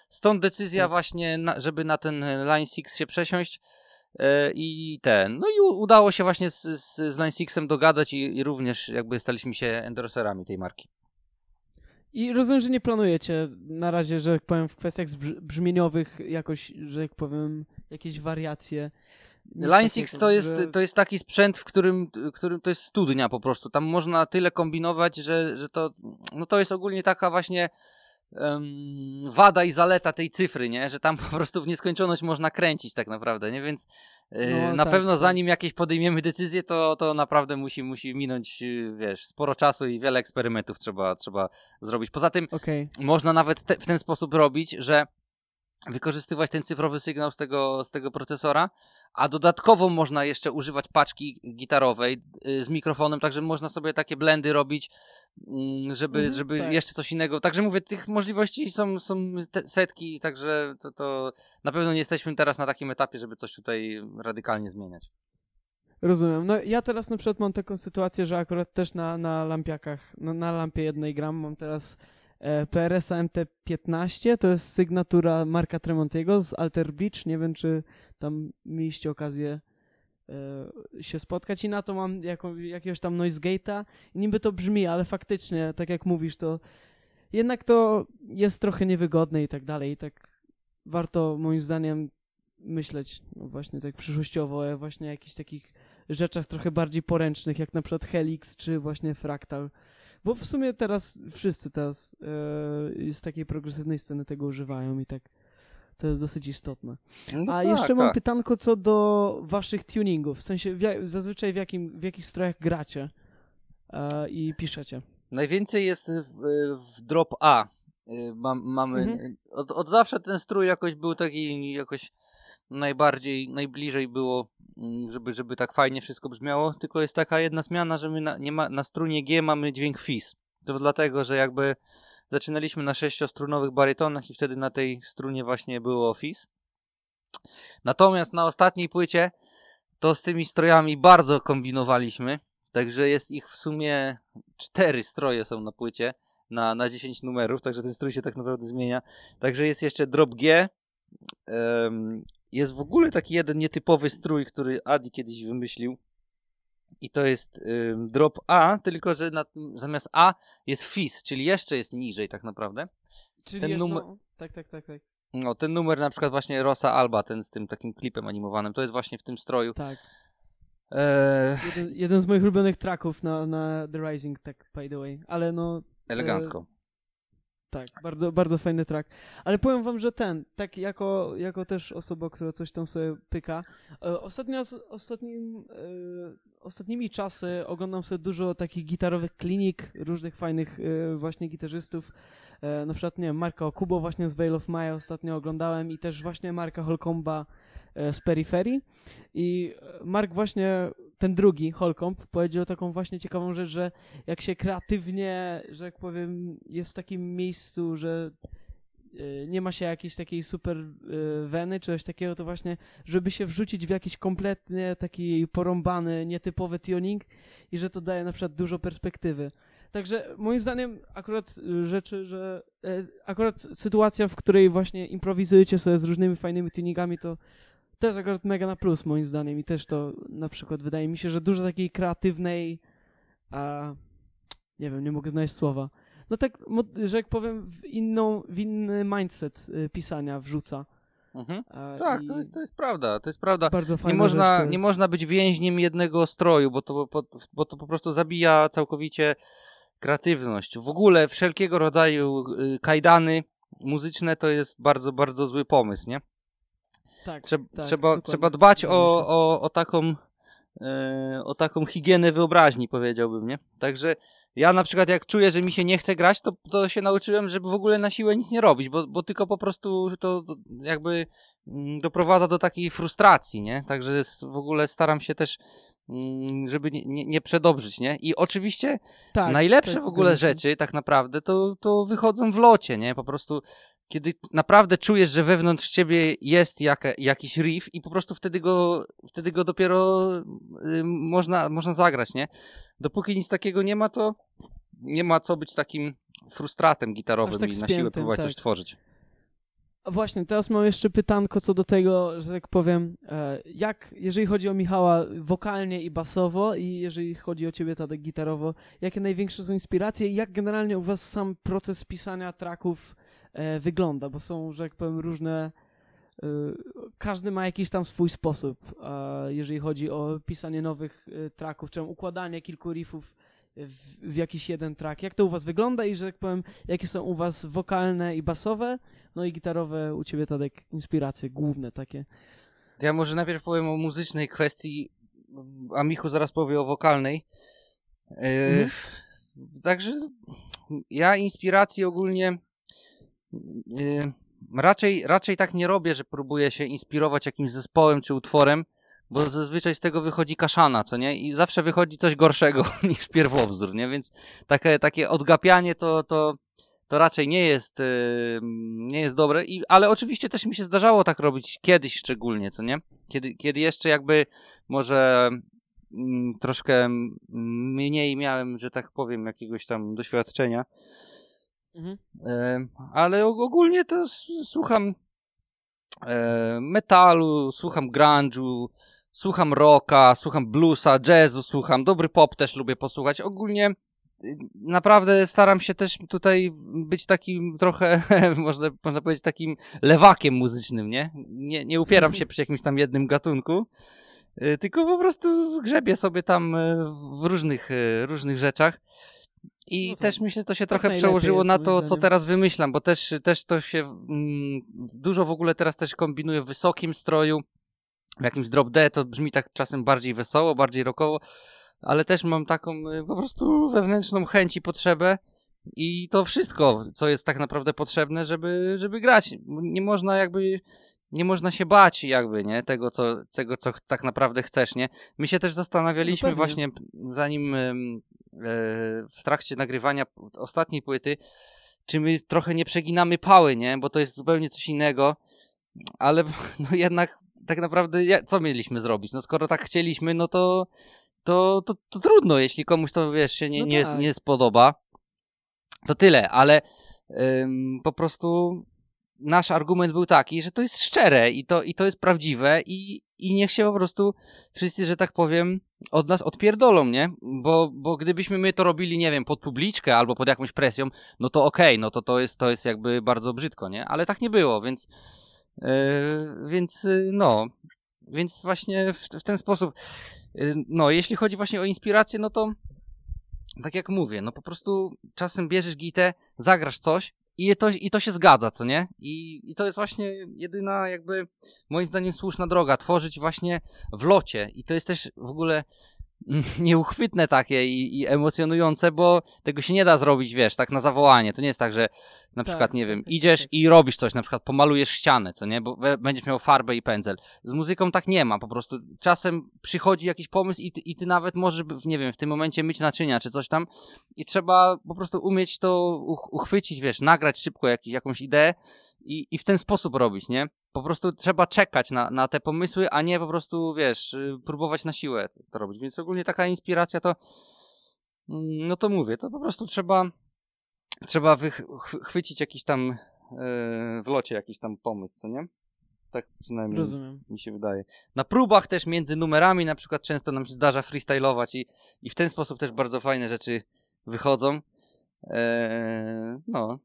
Speaker 2: Stąd decyzja tak. właśnie, na, żeby na ten Line 6 się przesiąść. E, I ten. No i udało się właśnie z, z, z Line 6 dogadać i, i również jakby staliśmy się endorserami tej marki.
Speaker 1: I rozumiem, że nie planujecie na razie, że jak powiem, w kwestiach brzmieniowych jakoś, że jak powiem, jakieś wariacje.
Speaker 2: Line 6 to jest, to jest taki sprzęt, w którym, którym to jest studnia po prostu. Tam można tyle kombinować, że, że to, no to jest ogólnie taka właśnie wada i zaleta tej cyfry, nie? Że tam po prostu w nieskończoność można kręcić tak naprawdę, nie? Więc yy, no, na tak, pewno tak. zanim jakieś podejmiemy decyzję, to, to naprawdę musi, musi minąć, y, wiesz, sporo czasu i wiele eksperymentów trzeba, trzeba zrobić. Poza tym okay. można nawet te, w ten sposób robić, że wykorzystywać ten cyfrowy sygnał z tego, z tego procesora, a dodatkowo można jeszcze używać paczki gitarowej y, z mikrofonem, także można sobie takie blendy robić, mm, żeby, mhm, żeby tak. jeszcze coś innego. Także mówię, tych możliwości są, są setki, także to, to na pewno nie jesteśmy teraz na takim etapie, żeby coś tutaj radykalnie zmieniać.
Speaker 1: Rozumiem. No ja teraz na przykład mam taką sytuację, że akurat też na, na lampiakach, no, na lampie jednej gram mam teraz E, PRS MT15 to jest sygnatura Marka Tremontiego z Alter Beach. Nie wiem, czy tam mieliście okazję e, się spotkać. I na to mam jako, jakiegoś tam noise gate'a. Niby to brzmi, ale faktycznie, tak jak mówisz, to jednak to jest trochę niewygodne i tak dalej. I tak warto moim zdaniem myśleć no właśnie tak przyszłościowo o właśnie jakichś takich rzeczach trochę bardziej poręcznych, jak na przykład Helix czy właśnie Fractal. Bo w sumie teraz wszyscy teraz e, z takiej progresywnej sceny tego używają i tak to jest dosyć istotne. No A tak, jeszcze mam tak. pytanko co do waszych tuningów. W sensie w, zazwyczaj w, jakim, w jakich strojach gracie e, i piszecie?
Speaker 2: Najwięcej jest w, w drop A. E, mam, mamy mhm. od, od zawsze ten strój jakoś był taki jakoś najbardziej, najbliżej było Mm, żeby, żeby tak fajnie wszystko brzmiało, tylko jest taka jedna zmiana, że my na, nie ma, na strunie G mamy dźwięk fis. To dlatego, że jakby zaczynaliśmy na sześciostrunowych barytonach i wtedy na tej strunie właśnie było fis. Natomiast na ostatniej płycie to z tymi strojami bardzo kombinowaliśmy, także jest ich w sumie cztery stroje są na płycie na, na 10 numerów, także ten strój się tak naprawdę zmienia. Także jest jeszcze drop G, um, jest w ogóle taki jeden nietypowy strój, który Adi kiedyś wymyślił. I to jest drop A, tylko że na, zamiast A jest FIS, czyli jeszcze jest niżej tak naprawdę.
Speaker 1: Czyli ten numer... No, tak, tak, tak, tak.
Speaker 2: No, ten numer na przykład właśnie Rosa Alba, ten z tym takim klipem animowanym, to jest właśnie w tym stroju.
Speaker 1: Tak. E... Jeden, jeden, z moich ulubionych tracków na, na The Rising, tak by the way, ale no...
Speaker 2: Elegancko.
Speaker 1: Tak, bardzo, bardzo fajny track. Ale powiem wam, że ten, tak jako, jako też osoba, która coś tam sobie pyka, e, ostatnio, ostatnim, e, ostatnimi czasy oglądam sobie dużo takich gitarowych klinik, różnych fajnych e, właśnie gitarzystów, na przykład, nie wiem, Marka Okubo właśnie z Veil of Maya ostatnio oglądałem i też właśnie Marka Holcomba z Periferii i Mark właśnie ten drugi, Holcomb, powiedział taką właśnie ciekawą rzecz, że jak się kreatywnie, że jak powiem, jest w takim miejscu, że y, nie ma się jakiejś takiej super y, weny, czy coś takiego, to właśnie, żeby się wrzucić w jakiś kompletnie taki porąbany, nietypowy tuning i że to daje na przykład dużo perspektywy. Także moim zdaniem akurat y, rzeczy, że e, akurat sytuacja, w której właśnie improwizujecie sobie z różnymi fajnymi tuningami, to też akurat mega na plus moim zdaniem i też to na przykład wydaje mi się, że dużo takiej kreatywnej, a nie wiem, nie mogę znaleźć słowa. No tak, że jak powiem, w inną, w inny mindset y, pisania wrzuca.
Speaker 2: Mhm. Tak, to jest, to jest prawda, to jest prawda.
Speaker 1: bardzo
Speaker 2: Nie
Speaker 1: fajna
Speaker 2: można,
Speaker 1: rzecz to
Speaker 2: nie można być więźniem jednego stroju, bo to, bo, bo to po prostu zabija całkowicie kreatywność. W ogóle wszelkiego rodzaju y, kajdany muzyczne to jest bardzo, bardzo zły pomysł, nie?
Speaker 1: Tak,
Speaker 2: Trzeba,
Speaker 1: tak,
Speaker 2: trzeba,
Speaker 1: dokładnie.
Speaker 2: trzeba dbać o, o, o taką e, o taką higienę wyobraźni, powiedziałbym, nie? Także ja na przykład jak czuję, że mi się nie chce grać, to, to się nauczyłem, żeby w ogóle na siłę nic nie robić, bo, bo tylko po prostu to, jakby mm, doprowadza do takiej frustracji, nie? Także w ogóle staram się też mm, żeby nie, nie, nie przedobrzyć, nie? I oczywiście
Speaker 1: tak,
Speaker 2: najlepsze
Speaker 1: tak,
Speaker 2: w ogóle rzeczy tak naprawdę to, to wychodzą w locie, nie? Po prostu kiedy naprawdę czujesz, że wewnątrz ciebie jest jaka, jakiś riff i po prostu wtedy go, wtedy go dopiero y, można, można zagrać, nie? Dopóki nic takiego nie ma, to nie ma co być takim frustratem gitarowym
Speaker 1: tak
Speaker 2: i na siłę próbować
Speaker 1: tak.
Speaker 2: coś tworzyć.
Speaker 1: A Właśnie, teraz mam jeszcze pytanko co do tego, że tak powiem, e, jak, jeżeli chodzi o Michała wokalnie i basowo i jeżeli chodzi o ciebie Tadek gitarowo, jakie największe są inspiracje i jak generalnie u was sam proces pisania tracków e, wygląda, bo są, że tak powiem, różne, e, każdy ma jakiś tam swój sposób, e, jeżeli chodzi o pisanie nowych e, tracków, czy układanie kilku riffów w, w jakiś jeden track. Jak to u was wygląda i, że tak powiem, jakie są u was wokalne i basowe, no i gitarowe u ciebie, Tadek, inspiracje główne takie.
Speaker 2: Ja może najpierw powiem o muzycznej kwestii, a Michu zaraz powie o wokalnej. E,
Speaker 1: Mhm.
Speaker 2: Także ja inspiracji ogólnie e, raczej, raczej tak nie robię, że próbuję się inspirować jakimś zespołem czy utworem, bo zazwyczaj z tego wychodzi kaszana, co nie? I zawsze wychodzi coś gorszego niż pierwowzór, nie? Więc takie, takie odgapianie to, to, to raczej nie jest, e, nie jest dobre, I, ale oczywiście też mi się zdarzało tak robić kiedyś szczególnie, co nie? Kiedy, kiedy jeszcze jakby może mm, troszkę mniej miałem, że tak powiem, jakiegoś tam doświadczenia,
Speaker 1: Mhm.
Speaker 2: Ale og- ogólnie to słucham metalu, słucham grunge'u, słucham rocka, słucham bluesa, jazzu, słucham, dobry pop też lubię posłuchać. Ogólnie y, naprawdę staram się też tutaj być takim trochę, można, można powiedzieć, takim lewakiem muzycznym, nie? Nie, nie upieram się przy jakimś tam jednym gatunku, y, tylko po prostu grzebię sobie tam y, w różnych, różnych rzeczach. I
Speaker 1: No
Speaker 2: też myślę, że to się trochę przełożyło na to, co teraz wymyślam, bo też, też to się mm, dużo w ogóle teraz też kombinuję w wysokim stroju, w jakimś drop D, to brzmi tak czasem bardziej wesoło, bardziej rockowo, ale też mam taką y, po prostu wewnętrzną chęć i potrzebę i to wszystko, co jest tak naprawdę potrzebne, żeby, żeby grać. Nie można jakby, nie można się bać jakby, nie, tego, co, tego, co tak naprawdę chcesz, nie. My się też zastanawialiśmy
Speaker 1: No
Speaker 2: właśnie, zanim w trakcie nagrywania ostatniej płyty, czy my trochę nie przeginamy pały, nie, bo to jest zupełnie coś innego, ale no jednak tak naprawdę co mieliśmy zrobić? No skoro tak chcieliśmy, no to to, to, to trudno, jeśli komuś to, wiesz, się nie,
Speaker 1: No
Speaker 2: nie,
Speaker 1: tak.
Speaker 2: nie spodoba. To tyle, ale ym, po prostu nasz argument był taki, że to jest szczere i to, i to jest prawdziwe i, i niech się po prostu wszyscy, że tak powiem, od nas odpierdolą, nie? Bo, bo gdybyśmy my to robili, nie wiem, pod publiczkę albo pod jakąś presją, no to okej, no to to jest, to jest jakby bardzo brzydko, nie? Ale tak nie było, więc yy, więc yy, no, więc właśnie w, w ten sposób yy, no, jeśli chodzi właśnie o inspirację, no to tak jak mówię, no po prostu czasem bierzesz gitę, zagrasz coś i to, i to się zgadza, co nie? I, I to jest właśnie jedyna jakby moim zdaniem słuszna droga, tworzyć właśnie w locie i to jest też w ogóle nieuchwytne takie i, i emocjonujące, bo tego się nie da zrobić, wiesz, tak na zawołanie. To nie jest tak, że na
Speaker 1: Tak,
Speaker 2: przykład, nie wiem,
Speaker 1: tak,
Speaker 2: idziesz
Speaker 1: tak.
Speaker 2: i robisz coś, na przykład pomalujesz ścianę, co nie, bo będziesz miał farbę i pędzel. Z muzyką tak nie ma, po prostu czasem przychodzi jakiś pomysł i ty, i ty nawet możesz, nie wiem, w tym momencie myć naczynia czy coś tam i trzeba po prostu umieć to uch- uchwycić, wiesz, nagrać szybko jakiś, jakąś ideę i, i w ten sposób robić, nie? Po prostu trzeba czekać na, na te pomysły, a nie po prostu, wiesz, y, próbować na siłę to robić. Więc ogólnie taka inspiracja to, mm, no to mówię, to po prostu trzeba, trzeba chwycić jakiś tam yy, w locie jakiś tam pomysł, co nie? Tak przynajmniej
Speaker 1: Rozumiem.
Speaker 2: mi się wydaje. Na próbach też między numerami na przykład często nam się zdarza freestylować i, i w ten sposób też bardzo fajne rzeczy wychodzą. Eee, no,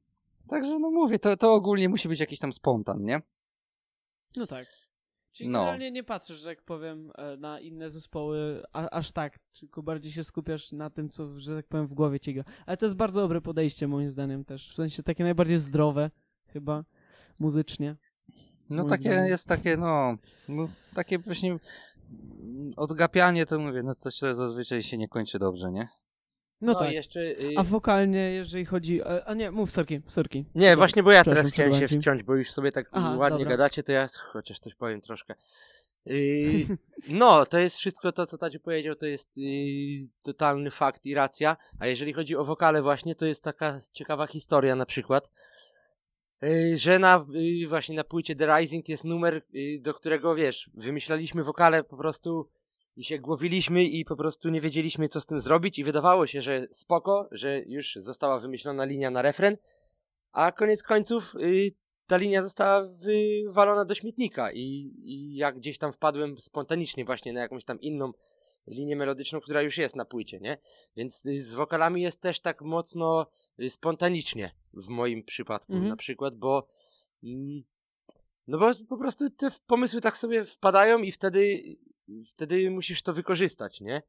Speaker 2: Także no mówię, to, to ogólnie musi być jakiś tam spontan, nie?
Speaker 1: No tak. Czyli
Speaker 2: no.
Speaker 1: generalnie nie patrzysz, że jak powiem, e, na inne zespoły a, aż tak, tylko bardziej się skupiasz na tym, co, że tak powiem, w głowie ci gra. Ale to jest bardzo dobre podejście, moim zdaniem też. W sensie takie najbardziej zdrowe, chyba, muzycznie.
Speaker 2: No takie zdaniem. jest takie, no, no, takie właśnie odgapianie, to mówię, no coś zazwyczaj się nie kończy dobrze, nie?
Speaker 1: No, no tak. Jeszcze, y... A wokalnie, jeżeli chodzi. A nie, mów Sorki, Sorki.
Speaker 3: Nie, właśnie, bo ja teraz chciałem się wciąć, bo już sobie tak Aha, ładnie dobra. gadacie, to ja chociaż coś powiem troszkę. Yy, no, to jest wszystko to, co Tadziu powiedział, to jest yy, totalny fakt i racja. A jeżeli chodzi o wokale, właśnie, to jest taka ciekawa historia na przykład, yy, że na y, właśnie na płycie The Rising jest numer, y, do którego wiesz, wymyślaliśmy wokale po prostu i się głowiliśmy i po prostu nie wiedzieliśmy, co z tym zrobić i wydawało się, że spoko, że już została wymyślona linia na refren, a koniec końców y, ta linia została wywalona do śmietnika i, i jak gdzieś tam wpadłem spontanicznie właśnie na jakąś tam inną linię melodyczną, która już jest na płycie, nie? Więc y, z wokalami jest też tak mocno y, spontanicznie w moim przypadku mhm. na przykład, bo mm, no bo po prostu te pomysły tak sobie wpadają i wtedy wtedy musisz to wykorzystać, nie?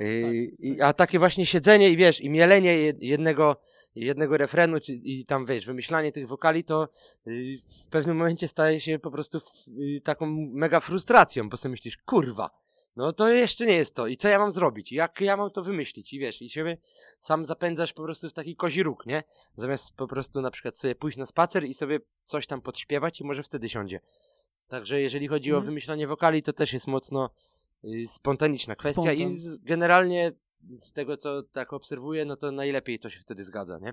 Speaker 3: I, tak, a takie właśnie siedzenie i wiesz, i mielenie jednego, jednego refrenu, czy, i tam wiesz, wymyślanie tych wokali, to y, w pewnym momencie staje się po prostu y, taką mega frustracją, bo sobie myślisz, kurwa, no to jeszcze nie jest to. I co ja mam zrobić? Jak ja mam to wymyślić? I wiesz, i siebie sam zapędzasz po prostu w taki kozi róg, nie? Zamiast po prostu na przykład sobie pójść na spacer i sobie coś tam podśpiewać i może wtedy siądzie. Także jeżeli chodzi mm. o mhm. wymyślanie wokali, to też jest mocno y, spontaniczna kwestia Spontan. i z, generalnie z tego, co tak obserwuję, no to najlepiej to się wtedy zgadza, nie?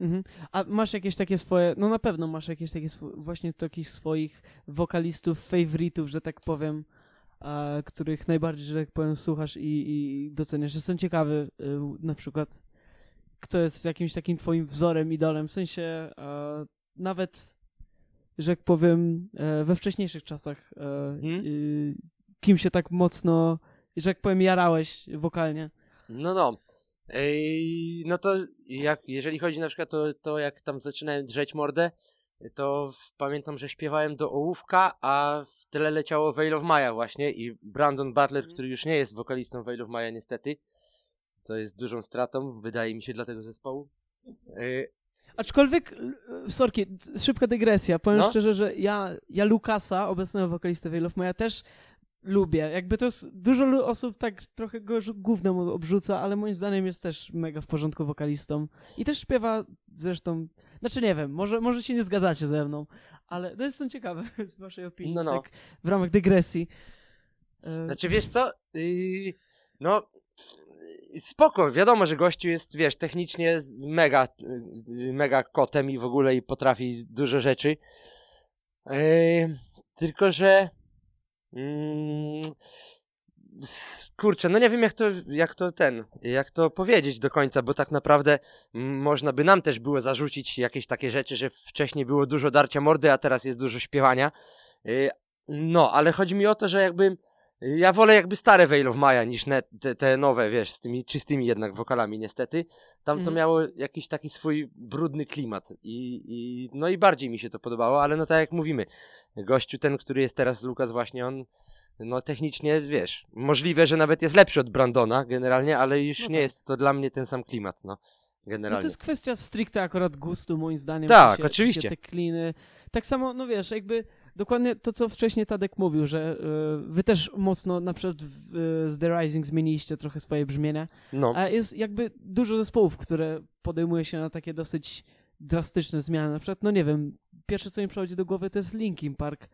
Speaker 1: Mhm. A masz jakieś takie swoje, no na pewno masz jakieś takie sw właśnie takich swoich wokalistów, faworytów, że tak powiem, a, których najbardziej, że tak powiem, słuchasz i, i doceniasz. Jestem ciekawy y, na przykład, kto jest jakimś takim twoim wzorem, idolem, w sensie a, nawet że jak powiem, e, we wcześniejszych czasach, e, hmm? kim się tak mocno, że jak powiem, jarałeś wokalnie?
Speaker 3: No, no. Ej, no to jak, jeżeli chodzi na przykład o to, jak tam zaczynałem drzeć mordę, to pamiętam, że śpiewałem do ołówka, a w tyle leciało Veil of Maya właśnie i Brandon Butler, mm. który już nie jest wokalistą Veil of Maya niestety, to jest dużą stratą, wydaje mi się, dla tego zespołu.
Speaker 1: Aczkolwiek, sorki, szybka dygresja. Powiem no? szczerze, że ja, ja Lukasa, obecnego wokalistę Veil of Maya, też lubię. Jakby to jest, dużo osób tak trochę go gównem obrzuca, ale moim zdaniem jest też mega w porządku wokalistą. I też śpiewa zresztą, znaczy nie wiem, może, może się nie zgadzacie ze mną, ale to jestem ciekawy z waszej opinii, no, no. tak w ramach dygresji.
Speaker 3: E, znaczy wiesz co, yy, no spoko, wiadomo, że gościu jest, wiesz, technicznie mega, mega kotem i w ogóle i potrafi dużo rzeczy. Yy, tylko, że yy, kurczę, no nie wiem jak to, jak to ten, jak to powiedzieć do końca, bo tak naprawdę można by nam też było zarzucić jakieś takie rzeczy, że wcześniej było dużo darcia mordy, a teraz jest dużo śpiewania. Yy, no, ale chodzi mi o to, że jakby ja wolę jakby stare Veil of Maya niż te, te, nowe, wiesz, z tymi czystymi jednak wokalami niestety. Tam to mm. miało jakiś taki swój brudny klimat I, i no i bardziej mi się to podobało, ale no tak jak mówimy, gościu ten, który jest teraz Lukas właśnie, on no technicznie, wiesz, możliwe, że nawet jest lepszy od Brandona generalnie, ale już no nie tak. jest to dla mnie ten sam klimat, no. Generalnie. No
Speaker 1: to jest kwestia stricte akurat gustu, moim zdaniem.
Speaker 3: Tak, się, oczywiście. Się
Speaker 1: te kliny. Tak samo, no wiesz, jakby dokładnie to, co wcześniej Tadek mówił, że y, wy też mocno na przykład w, y, z The Rising zmieniliście trochę swoje brzmienie, no. a jest jakby dużo zespołów, które podejmuje się na takie dosyć drastyczne zmiany. Na przykład, no nie wiem, pierwsze co mi przychodzi do głowy to jest Linkin Park,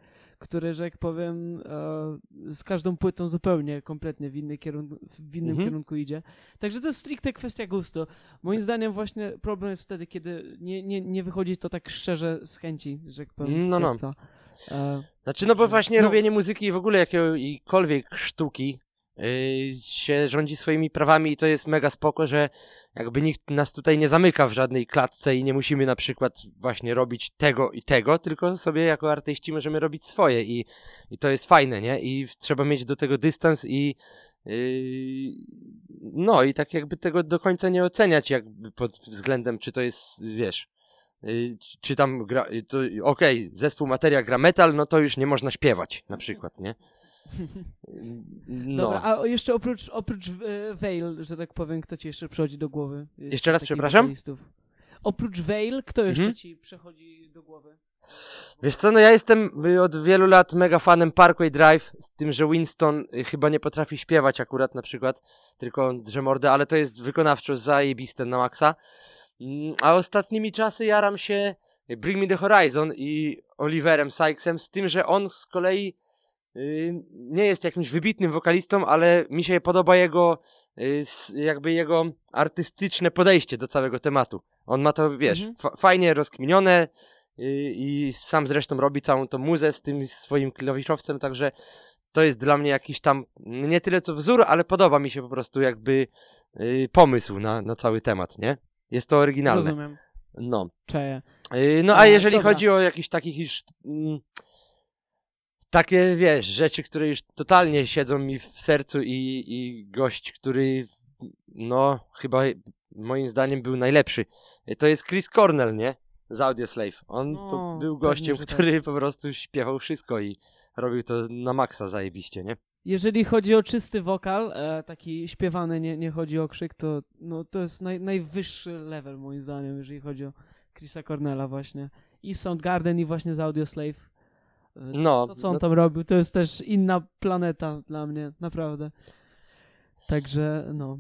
Speaker 1: który, że jak powiem, e, z każdą płytą zupełnie, kompletnie w, inny kierunku, w innym
Speaker 3: Mhm.
Speaker 1: kierunku idzie. Także to jest stricte kwestia gustu. Moim zdaniem właśnie problem jest wtedy, kiedy nie, nie, nie wychodzi to tak szczerze z chęci, że jak powiem, z
Speaker 3: No, no.
Speaker 1: serca. E,
Speaker 3: Znaczy, no bo właśnie
Speaker 1: No.
Speaker 3: robienie muzyki i w ogóle jakiejkolwiek sztuki się rządzi swoimi prawami i to jest mega spoko, że jakby nikt nas tutaj nie zamyka w żadnej klatce i nie musimy na przykład właśnie robić tego i tego, tylko sobie jako artyści możemy robić swoje i, i to jest fajne, nie? I trzeba mieć do tego dystans i yy, no i tak jakby tego do końca nie oceniać jakby pod względem, czy to jest, wiesz, y, czy- tam gra, okej, zespół materia gra metal, no to już nie można śpiewać, na przykład, nie? No.
Speaker 1: Dobra, a jeszcze oprócz, oprócz e, Veil, że tak powiem, kto ci jeszcze przychodzi do głowy?
Speaker 3: Jeszcze raz, przepraszam?
Speaker 1: wokalistów? Oprócz Veil, kto jeszcze
Speaker 3: Mhm.
Speaker 1: ci przychodzi do głowy?
Speaker 3: Wiesz co, no ja jestem y, od wielu lat mega fanem Parkway Drive, z tym, że Winston y, chyba nie potrafi śpiewać akurat na przykład, tylko drze mordę, ale to jest wykonawczo zajebiste na maksa. Mm, A ostatnimi czasy jaram się Bring Me The Horizon i Oliverem Sykesem, z tym, że on z kolei nie jest jakimś wybitnym wokalistą, ale mi się podoba jego, y, jakby jego artystyczne podejście do całego tematu. On ma to, wiesz,
Speaker 1: Mhm.
Speaker 3: fa- fajnie rozkminione y, i sam zresztą robi całą tą muzę z tym swoim klawiszowcem, także to jest dla mnie jakiś tam, nie tyle co wzór, ale podoba mi się po prostu jakby y, pomysł na, na cały temat, nie? Jest to oryginalne.
Speaker 1: Rozumiem.
Speaker 3: No.
Speaker 1: Czeję.
Speaker 3: Yy, No a
Speaker 1: A,
Speaker 3: jeżeli
Speaker 1: dobra.
Speaker 3: chodzi o jakieś takich już mm, takie, wiesz, rzeczy, które już totalnie siedzą mi w sercu i, i gość, który no chyba moim zdaniem był najlepszy, to jest Chris Cornell, nie? Z Audioslave. On
Speaker 1: No,
Speaker 3: to był
Speaker 1: pewnie,
Speaker 3: gościem,
Speaker 1: że tak.
Speaker 3: który po prostu śpiewał wszystko i robił to na maksa zajebiście, nie?
Speaker 1: Jeżeli chodzi o czysty wokal, e, taki śpiewany, nie, nie chodzi o krzyk, to, no, to jest naj, najwyższy level moim zdaniem, jeżeli chodzi o Chrisa Cornella właśnie. I Soundgarden i właśnie z Audioslave.
Speaker 3: No,
Speaker 1: To co on
Speaker 3: no,
Speaker 1: tam robił, to jest też inna planeta dla mnie, naprawdę. Także, no.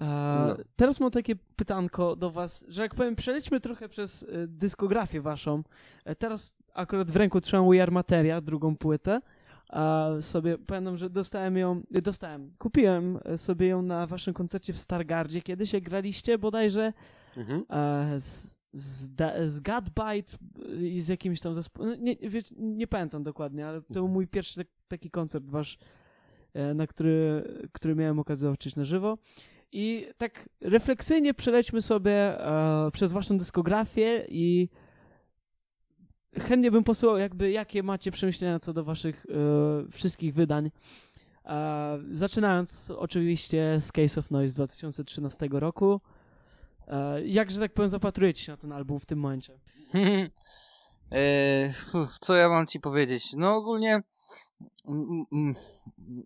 Speaker 1: E,
Speaker 3: No.
Speaker 1: Teraz mam takie pytanko do was, że jak powiem, przelećmy trochę przez e, dyskografię waszą. E, teraz akurat w ręku trzymam We Are Materia, drugą płytę. A sobie pamiętam, że dostałem ją, dostałem, kupiłem sobie ją na waszym koncercie w Stargardzie kiedyś, jak graliście bodajże
Speaker 3: mhm.
Speaker 1: z, z, da- z Godbite i z jakimś tam zespołem. No, nie, wiecie, nie pamiętam dokładnie, ale to był mój pierwszy tak, taki koncert wasz, e, na który, który miałem okazję zobaczyć na żywo. I tak refleksyjnie przelećmy sobie e, przez waszą dyskografię i chętnie bym posłuchał, jakby jakie macie przemyślenia co do waszych e, wszystkich wydań. E, zaczynając oczywiście z Case of Noise z 2013 roku. E, jak, że tak powiem, zapatrujecie się na ten album w tym momencie?
Speaker 2: Uf, co ja mam ci powiedzieć? No ogólnie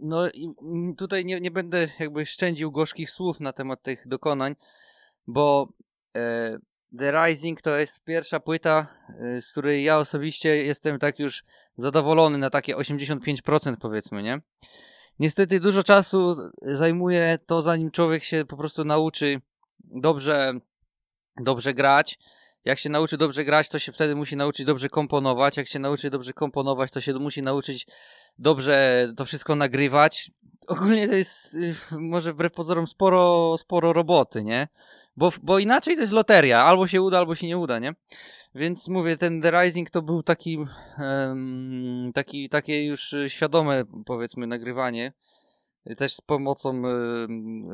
Speaker 2: no tutaj nie, nie będę jakby szczędził gorzkich słów na temat tych dokonań, bo e, The Rising to jest pierwsza płyta, e, z której ja osobiście jestem tak już zadowolony na takie 85% powiedzmy, nie? Niestety dużo czasu zajmuje to, zanim człowiek się po prostu nauczy dobrze, dobrze grać. Jak się nauczy dobrze grać, to się wtedy musi nauczyć dobrze komponować. Jak się nauczy dobrze komponować, to się musi nauczyć dobrze to wszystko nagrywać. Ogólnie to jest y, może wbrew pozorom sporo, sporo roboty, nie? Bo, bo inaczej to jest loteria. Albo się uda, albo się nie uda, nie? Więc mówię, ten The Rising to był taki, em, taki takie już świadome, powiedzmy, nagrywanie. Y, Też z pomocą y,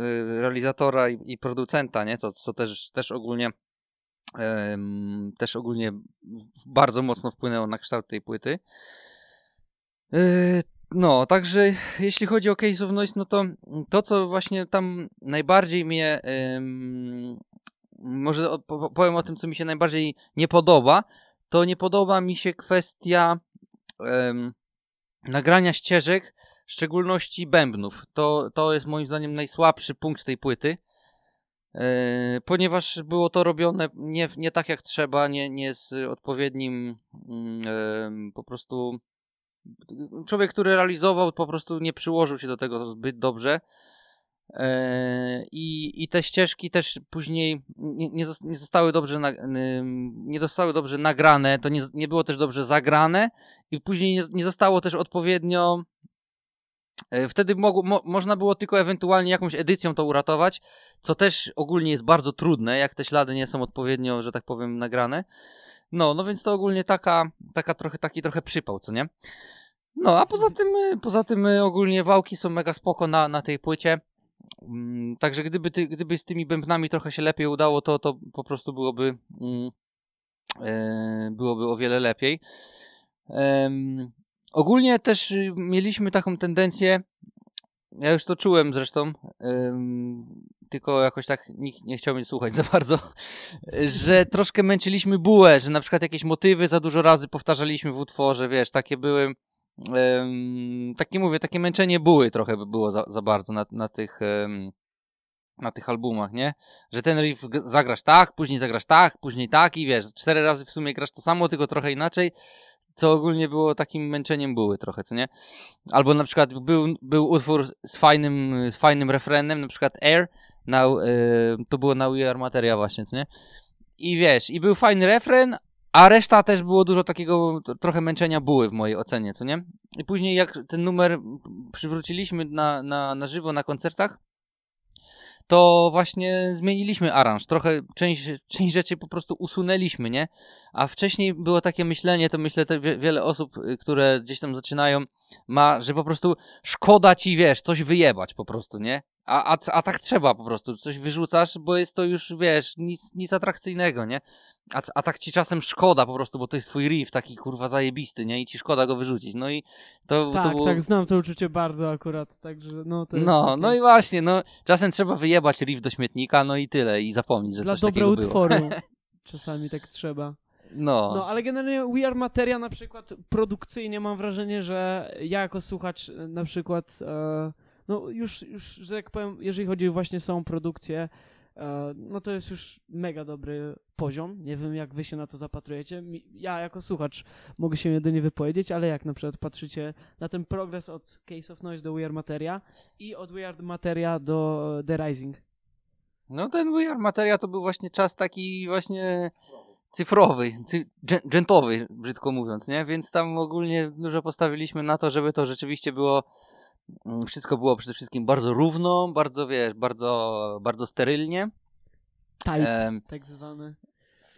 Speaker 2: y, realizatora i, producenta, nie? To, co też, też ogólnie też ogólnie bardzo mocno wpłynęło na kształt tej płyty. Yy, No, także jeśli chodzi o Case of Noise, no to to, co właśnie tam najbardziej mnie, em, może powiem o tym, co mi się najbardziej nie podoba, to nie podoba mi się kwestia em, nagrania ścieżek, w szczególności bębnów. To, to jest moim zdaniem najsłabszy punkt tej płyty. E, ponieważ było to robione nie, nie tak jak trzeba, nie, nie z odpowiednim em, po prostu człowiek, który realizował po prostu nie przyłożył się do tego zbyt dobrze. E, I, I te ścieżki też później nie, nie zos- nie zostały dobrze na, nie zostały dobrze nagrane, to nie, nie było też dobrze zagrane i później nie, nie zostało też odpowiednio Wtedy mogło, mo, można było tylko ewentualnie jakąś edycją to uratować, co też ogólnie jest bardzo trudne, jak te ślady nie są odpowiednio, że tak powiem, nagrane. No, no więc to ogólnie taka, taka trochę, taki trochę przypał, co nie? No, a poza tym, y, poza tym y, ogólnie wałki są mega spoko na, na tej płycie. Mm, Także gdyby, ty, gdyby z tymi bębnami trochę się lepiej udało, to, to po prostu byłoby, mm, e, byłoby o wiele lepiej. Ogólnie też y, mieliśmy taką tendencję, ja już to czułem zresztą, tylko jakoś tak nikt nie chciał mnie słuchać za bardzo, że troszkę męczyliśmy bułę, że na przykład jakieś motywy za dużo razy powtarzaliśmy w utworze, wiesz, takie były, em, takie mówię, takie męczenie buły trochę by było za, za bardzo na, na tych na tych albumach, nie? Że ten riff zagrasz tak, później zagrasz tak, później tak i wiesz, cztery razy w sumie grasz to samo, tylko trochę inaczej, co ogólnie było takim męczeniem buły trochę, co nie? Albo na przykład był, był utwór z fajnym, z fajnym refrenem, na przykład Air, na, y, to było na We Are Materia właśnie, co nie? I wiesz, i był fajny refren, a reszta też było dużo takiego trochę męczenia buły w mojej ocenie, co nie? I później jak ten numer przywróciliśmy na, na, na żywo na koncertach, to właśnie zmieniliśmy aranż. Trochę część, część rzeczy po prostu usunęliśmy, nie? A wcześniej było takie myślenie, to myślę, że wie, wiele osób, y, które gdzieś tam zaczynają, ma, że po prostu szkoda ci, wiesz, coś wyjebać po prostu, nie? A, a, a tak trzeba po prostu, coś wyrzucasz, bo jest to już, wiesz, nic, nic atrakcyjnego, nie? A, a tak ci czasem szkoda po prostu, bo to jest twój riff taki kurwa zajebisty, nie? I ci szkoda go wyrzucić. No i to, to
Speaker 1: Tak,
Speaker 2: było...
Speaker 1: tak, znam to uczucie bardzo akurat, także no to jest
Speaker 2: No,
Speaker 1: takie-
Speaker 2: no i właśnie, no czasem trzeba wyjebać riff do śmietnika, no i tyle, i zapomnieć, że
Speaker 1: Dla
Speaker 2: coś
Speaker 1: dobra
Speaker 2: takiego było.
Speaker 1: utworu czasami tak trzeba.
Speaker 2: No,
Speaker 1: No, ale generalnie We Are Materia na przykład produkcyjnie mam wrażenie, że ja jako słuchacz na przykład, e, no już, już, że tak powiem, jeżeli chodzi właśnie o samą produkcję, e, no to jest już mega dobry poziom. Nie wiem, jak wy się na to zapatrujecie. Ja jako słuchacz mogę się jedynie wypowiedzieć, ale jak na przykład patrzycie na ten progres od Case of Noise do We Are Materia i od We Are Materia do The Rising.
Speaker 2: no ten VR materia to był właśnie czas taki właśnie cyfrowy, cy, dżentowy, brzydko mówiąc, nie? Więc tam ogólnie dużo postawiliśmy na to, żeby to rzeczywiście było wszystko było przede wszystkim bardzo równo, bardzo, wiesz, bardzo, bardzo sterylnie.
Speaker 1: Tight,
Speaker 2: Em,
Speaker 1: tak zwany.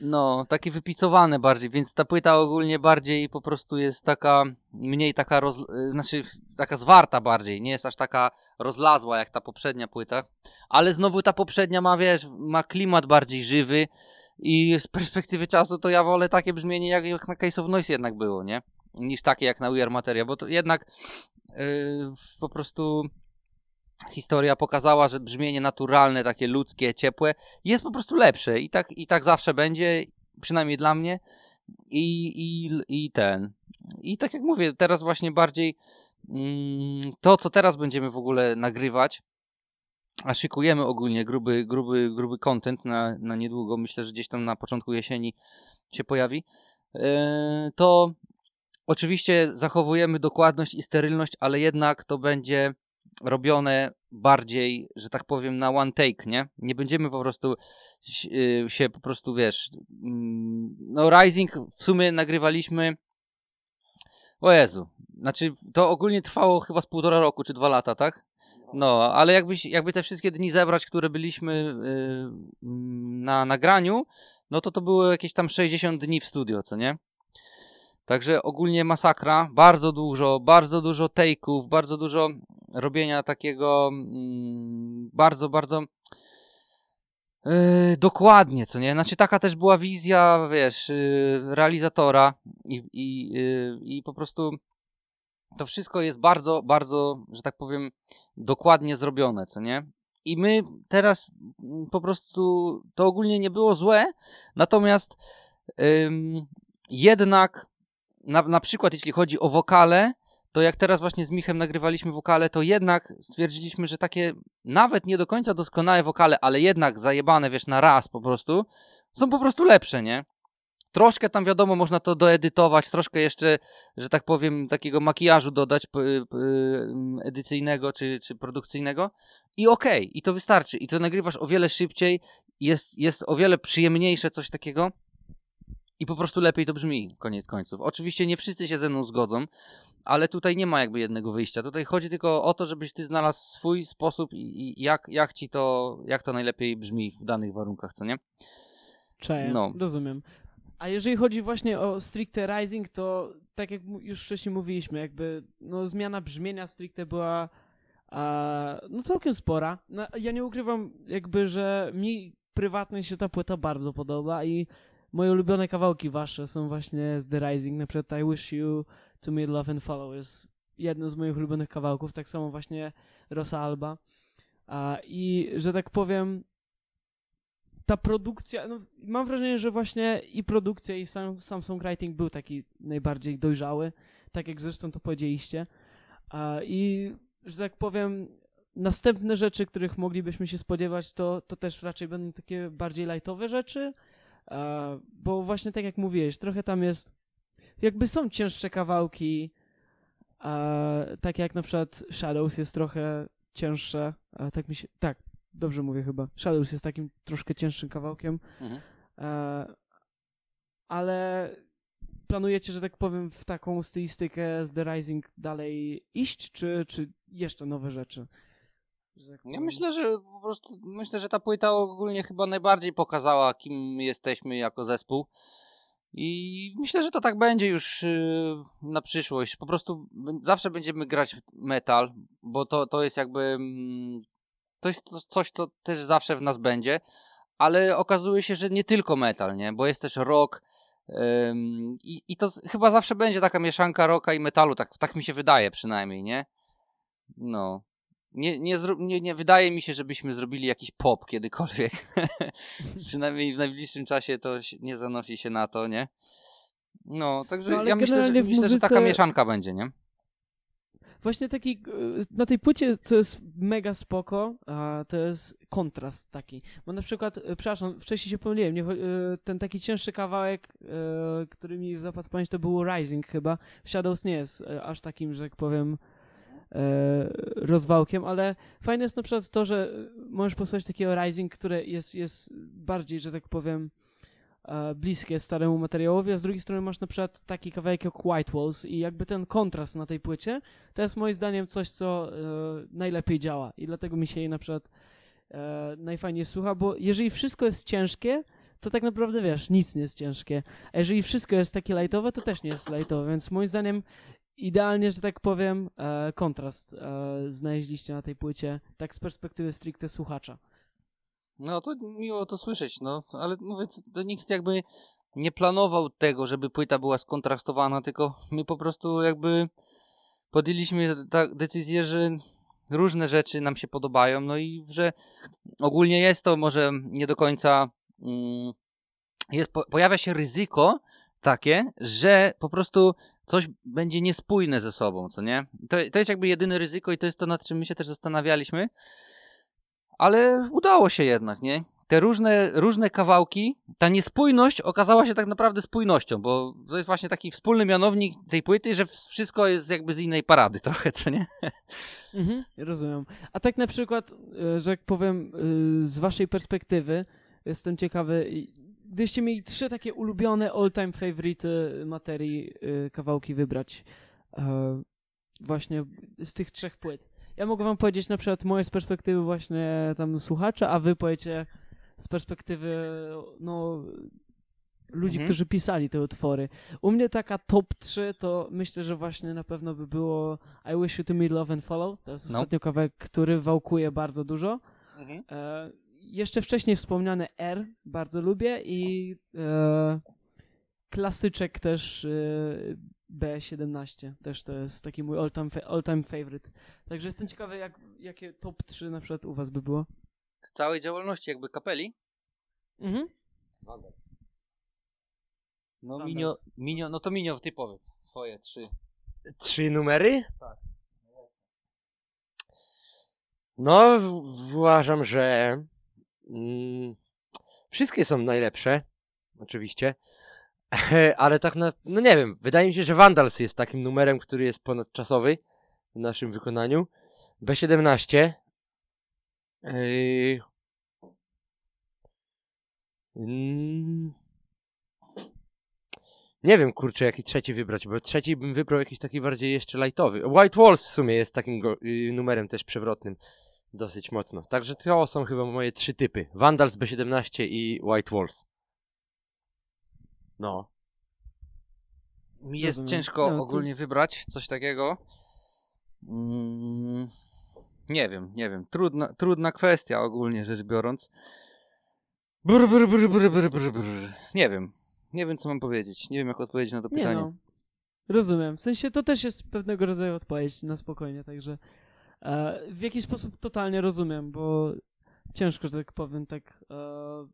Speaker 2: No, takie wypicowane bardziej, więc ta płyta ogólnie bardziej po prostu jest taka, mniej taka roz, y, znaczy taka zwarta bardziej, nie jest aż taka rozlazła jak ta poprzednia płyta, ale znowu ta poprzednia ma, wiesz, ma klimat bardziej żywy i z perspektywy czasu to ja wolę takie brzmienie jak, jak na Case of Noise jednak było, nie? Niż takie jak na We Are Materia, bo to jednak po prostu historia pokazała, że brzmienie naturalne, takie ludzkie, ciepłe jest po prostu lepsze i tak, i tak zawsze będzie, przynajmniej dla mnie. I, i, i ten. I tak jak mówię, teraz właśnie bardziej mm, to, co teraz będziemy w ogóle nagrywać, a szykujemy ogólnie gruby, gruby, gruby content na, na niedługo, myślę, że gdzieś tam na początku jesieni się pojawi, yy, to oczywiście zachowujemy dokładność i sterylność, ale jednak to będzie robione bardziej, że tak powiem, na one take, nie? Nie będziemy po prostu y, się po prostu, wiesz, mm, no Rising w sumie nagrywaliśmy o Jezu, znaczy to ogólnie trwało chyba z półtora roku, czy dwa lata, tak? No, ale jakbyś, jakby te wszystkie dni zebrać, które byliśmy y, mm, na nagraniu, no to to było jakieś tam 60 dni w studio, co nie? Także ogólnie masakra, bardzo dużo, bardzo dużo take'ów, bardzo dużo robienia takiego mm, bardzo, bardzo yy, dokładnie, co nie? Znaczy taka też była wizja, wiesz, yy, realizatora i, i, yy, i po prostu to wszystko jest bardzo, bardzo, że tak powiem, dokładnie zrobione, co nie? I my teraz mm, po prostu to ogólnie nie było złe, natomiast jednak na, na przykład jeśli chodzi o wokale, to jak teraz właśnie z Michem nagrywaliśmy wokale, to jednak stwierdziliśmy, że takie nawet nie do końca doskonałe wokale, ale jednak zajebane, wiesz, na raz po prostu, są po prostu lepsze, nie? Troszkę tam wiadomo, można to doedytować, troszkę jeszcze, że tak powiem, takiego makijażu dodać edycyjnego czy, czy produkcyjnego i okej, okay, i to wystarczy. I to nagrywasz o wiele szybciej, jest, jest o wiele przyjemniejsze coś takiego i po prostu lepiej to brzmi, koniec końców. Oczywiście nie wszyscy się ze mną zgodzą, ale tutaj nie ma jakby jednego wyjścia. Tutaj chodzi tylko o to, żebyś ty znalazł swój sposób i, i jak, jak ci to, jak to najlepiej brzmi w danych warunkach, co nie?
Speaker 1: Cześć, no. rozumiem. A jeżeli chodzi właśnie o stricte Rising, to tak jak już wcześniej mówiliśmy, jakby no, zmiana brzmienia stricte była a, no całkiem spora. No, ja nie ukrywam jakby, że mi prywatnie się ta płyta bardzo podoba i moje ulubione kawałki wasze są właśnie z The Rising, na przykład I Wish You To Me Love and Follow jest jednym z moich ulubionych kawałków, tak samo właśnie Rosa Alba. A, I że tak powiem, ta produkcja, no, mam wrażenie, że właśnie i produkcja, i sam, sam songwriting był taki najbardziej dojrzały, tak jak zresztą to powiedzieliście. A, I, że tak powiem, następne rzeczy, których moglibyśmy się spodziewać, to, to też raczej będą takie bardziej lightowe rzeczy, bo właśnie tak jak mówiłeś, trochę tam jest, jakby są cięższe kawałki, tak jak na przykład Shadows jest trochę cięższe, tak mi się, tak, Dobrze mówię chyba. Shadows jest takim troszkę cięższym kawałkiem. Mhm. Ale planujecie, że tak powiem, w taką stylistykę z The Rising dalej iść, czy, czy jeszcze nowe rzeczy?
Speaker 2: Ja myślę, że po prostu myślę, że ta płyta ogólnie chyba najbardziej pokazała, kim jesteśmy jako zespół. I myślę, że to tak będzie już y, na przyszłość. Po prostu zawsze będziemy grać metal, bo to, to jest jakby mm, to jest coś, co też zawsze w nas będzie, ale okazuje się, że nie tylko metal, nie? Bo jest też rock i, i to chyba zawsze będzie taka mieszanka rocka i metalu, tak, tak mi się wydaje przynajmniej, nie? No. Nie, nie, nie, nie wydaje mi się, żebyśmy zrobili jakiś pop kiedykolwiek. przynajmniej w najbliższym czasie to nie zanosi się na to, nie? No, także no, ja myślę, że, myślę, muzyce... że taka mieszanka będzie, nie?
Speaker 1: właśnie taki, e, na tej płycie, co jest mega spoko, a to jest kontrast taki. Bo na przykład, e, przepraszam, wcześniej się pomyliłem, nie, e, ten taki cięższy kawałek, który mi zapadł pamięć, to było Rising chyba. Shadows nie jest aż takim, że jak powiem, rozwałkiem, ale fajne jest na przykład to, że możesz posłuchać takiego Rising, które jest, jest bardziej, że tak powiem, E, bliskie staremu materiałowi, a z drugiej strony masz na przykład taki kawałek jak White Walls i jakby ten kontrast na tej płycie to jest moim zdaniem coś, co e, najlepiej działa i dlatego mi się jej na przykład e, najfajniej słucha, bo jeżeli wszystko jest ciężkie, to tak naprawdę wiesz, nic nie jest ciężkie, a jeżeli wszystko jest takie lightowe, to też nie jest lightowe, więc moim zdaniem idealnie, że tak powiem, e, kontrast e, znaleźliście na tej płycie, tak z perspektywy stricte słuchacza.
Speaker 2: No to miło to słyszeć, no, ale mówię, to nikt jakby nie planował tego, żeby płyta była skontrastowana, tylko my po prostu jakby podjęliśmy tak decyzję, że różne rzeczy nam się podobają, no i że ogólnie jest to może nie do końca mm, jest, pojawia się ryzyko takie, że po prostu coś będzie niespójne ze sobą, co nie? To, to jest jakby jedyne ryzyko i to jest to, nad czym my się też zastanawialiśmy, ale udało się jednak, nie? Te różne, różne kawałki, ta niespójność okazała się tak naprawdę spójnością, bo to jest właśnie taki wspólny mianownik tej płyty, że wszystko jest jakby z innej parady trochę, co nie?
Speaker 1: Mhm, rozumiem. A tak na przykład, e, że jak powiem, e, z waszej perspektywy, jestem ciekawy, gdybyście mieli trzy takie ulubione all-time favorite materii, e, kawałki wybrać właśnie z tych trzech płyt, ja mogę wam powiedzieć na przykład moje z perspektywy właśnie tam słuchacza, a wy powiecie z perspektywy no ludzi, mhm. którzy pisali te utwory. U mnie taka top 3 to myślę, że właśnie na pewno by było I Wish You To Me Love and Follow. To jest no. ostatnio kawałek, który wałkuje bardzo dużo. Mhm. E, jeszcze wcześniej wspomniane R bardzo lubię i e, klasyczek też e, B17 też to jest taki mój all-time, fa all-time favorite. Także jestem ciekawy, jak, jakie top 3 na przykład u was by było.
Speaker 2: Z całej działalności jakby kapeli? Mhm. No minio, minio, no to minio, ty powiedz swoje trzy.
Speaker 3: Trzy numery? Tak. No, uważam, że mm, wszystkie są najlepsze, oczywiście, Ale tak na... No nie wiem, wydaje mi się, że Vandals jest takim numerem, który jest ponadczasowy w naszym wykonaniu. B17. Yy... Mm. Nie wiem, kurczę, jaki trzeci wybrać, bo trzeci bym wybrał jakiś taki bardziej jeszcze lightowy. White Walls w sumie jest takim go, y, numerem też przewrotnym dosyć mocno. Także to są chyba moje trzy typy. Vandals B17 i White Walls. No.
Speaker 2: Mi jest
Speaker 1: Rozumiem.
Speaker 2: ciężko
Speaker 1: No, to-
Speaker 2: ogólnie wybrać coś takiego. Mm, nie wiem, nie wiem. Trudna, trudna kwestia ogólnie rzecz biorąc. Brr, brr, brr, brr, brr, brr, brr. Nie wiem. Nie wiem, co mam powiedzieć. Nie wiem, jak odpowiedzieć na to
Speaker 1: Nie
Speaker 2: pytanie.
Speaker 1: no. Rozumiem. W sensie to też jest pewnego rodzaju odpowiedź na spokojnie, także e, w jakiś sposób totalnie rozumiem, bo ciężko, że tak powiem, tak. E,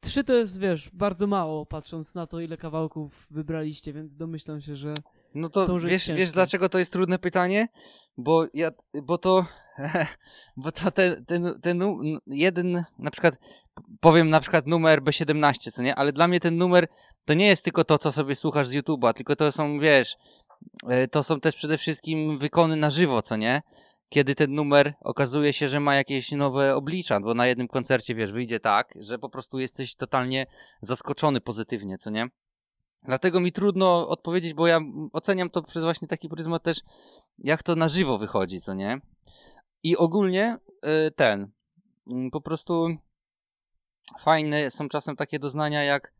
Speaker 1: trzy to jest, wiesz, bardzo mało, patrząc na to, ile kawałków wybraliście, więc domyślam się, że.
Speaker 2: No to,
Speaker 1: To
Speaker 2: wiesz, wiesz dlaczego to jest trudne pytanie? Bo ja, bo to, bo to ten, ten, ten jeden, na przykład, powiem na przykład numer B17, co nie? Ale dla mnie ten numer to nie jest tylko to, co sobie słuchasz z YouTube'a, tylko to są, wiesz, to są też przede wszystkim wykony na żywo, co nie? Kiedy ten numer okazuje się, że ma jakieś nowe oblicza, bo na jednym koncercie, wiesz, wyjdzie tak, że po prostu jesteś totalnie zaskoczony pozytywnie, co nie? Dlatego mi trudno odpowiedzieć, bo ja oceniam to przez właśnie taki pryzmat też, jak to na żywo wychodzi, co nie? I ogólnie y, ten, mm, po prostu fajne są czasem takie doznania, jak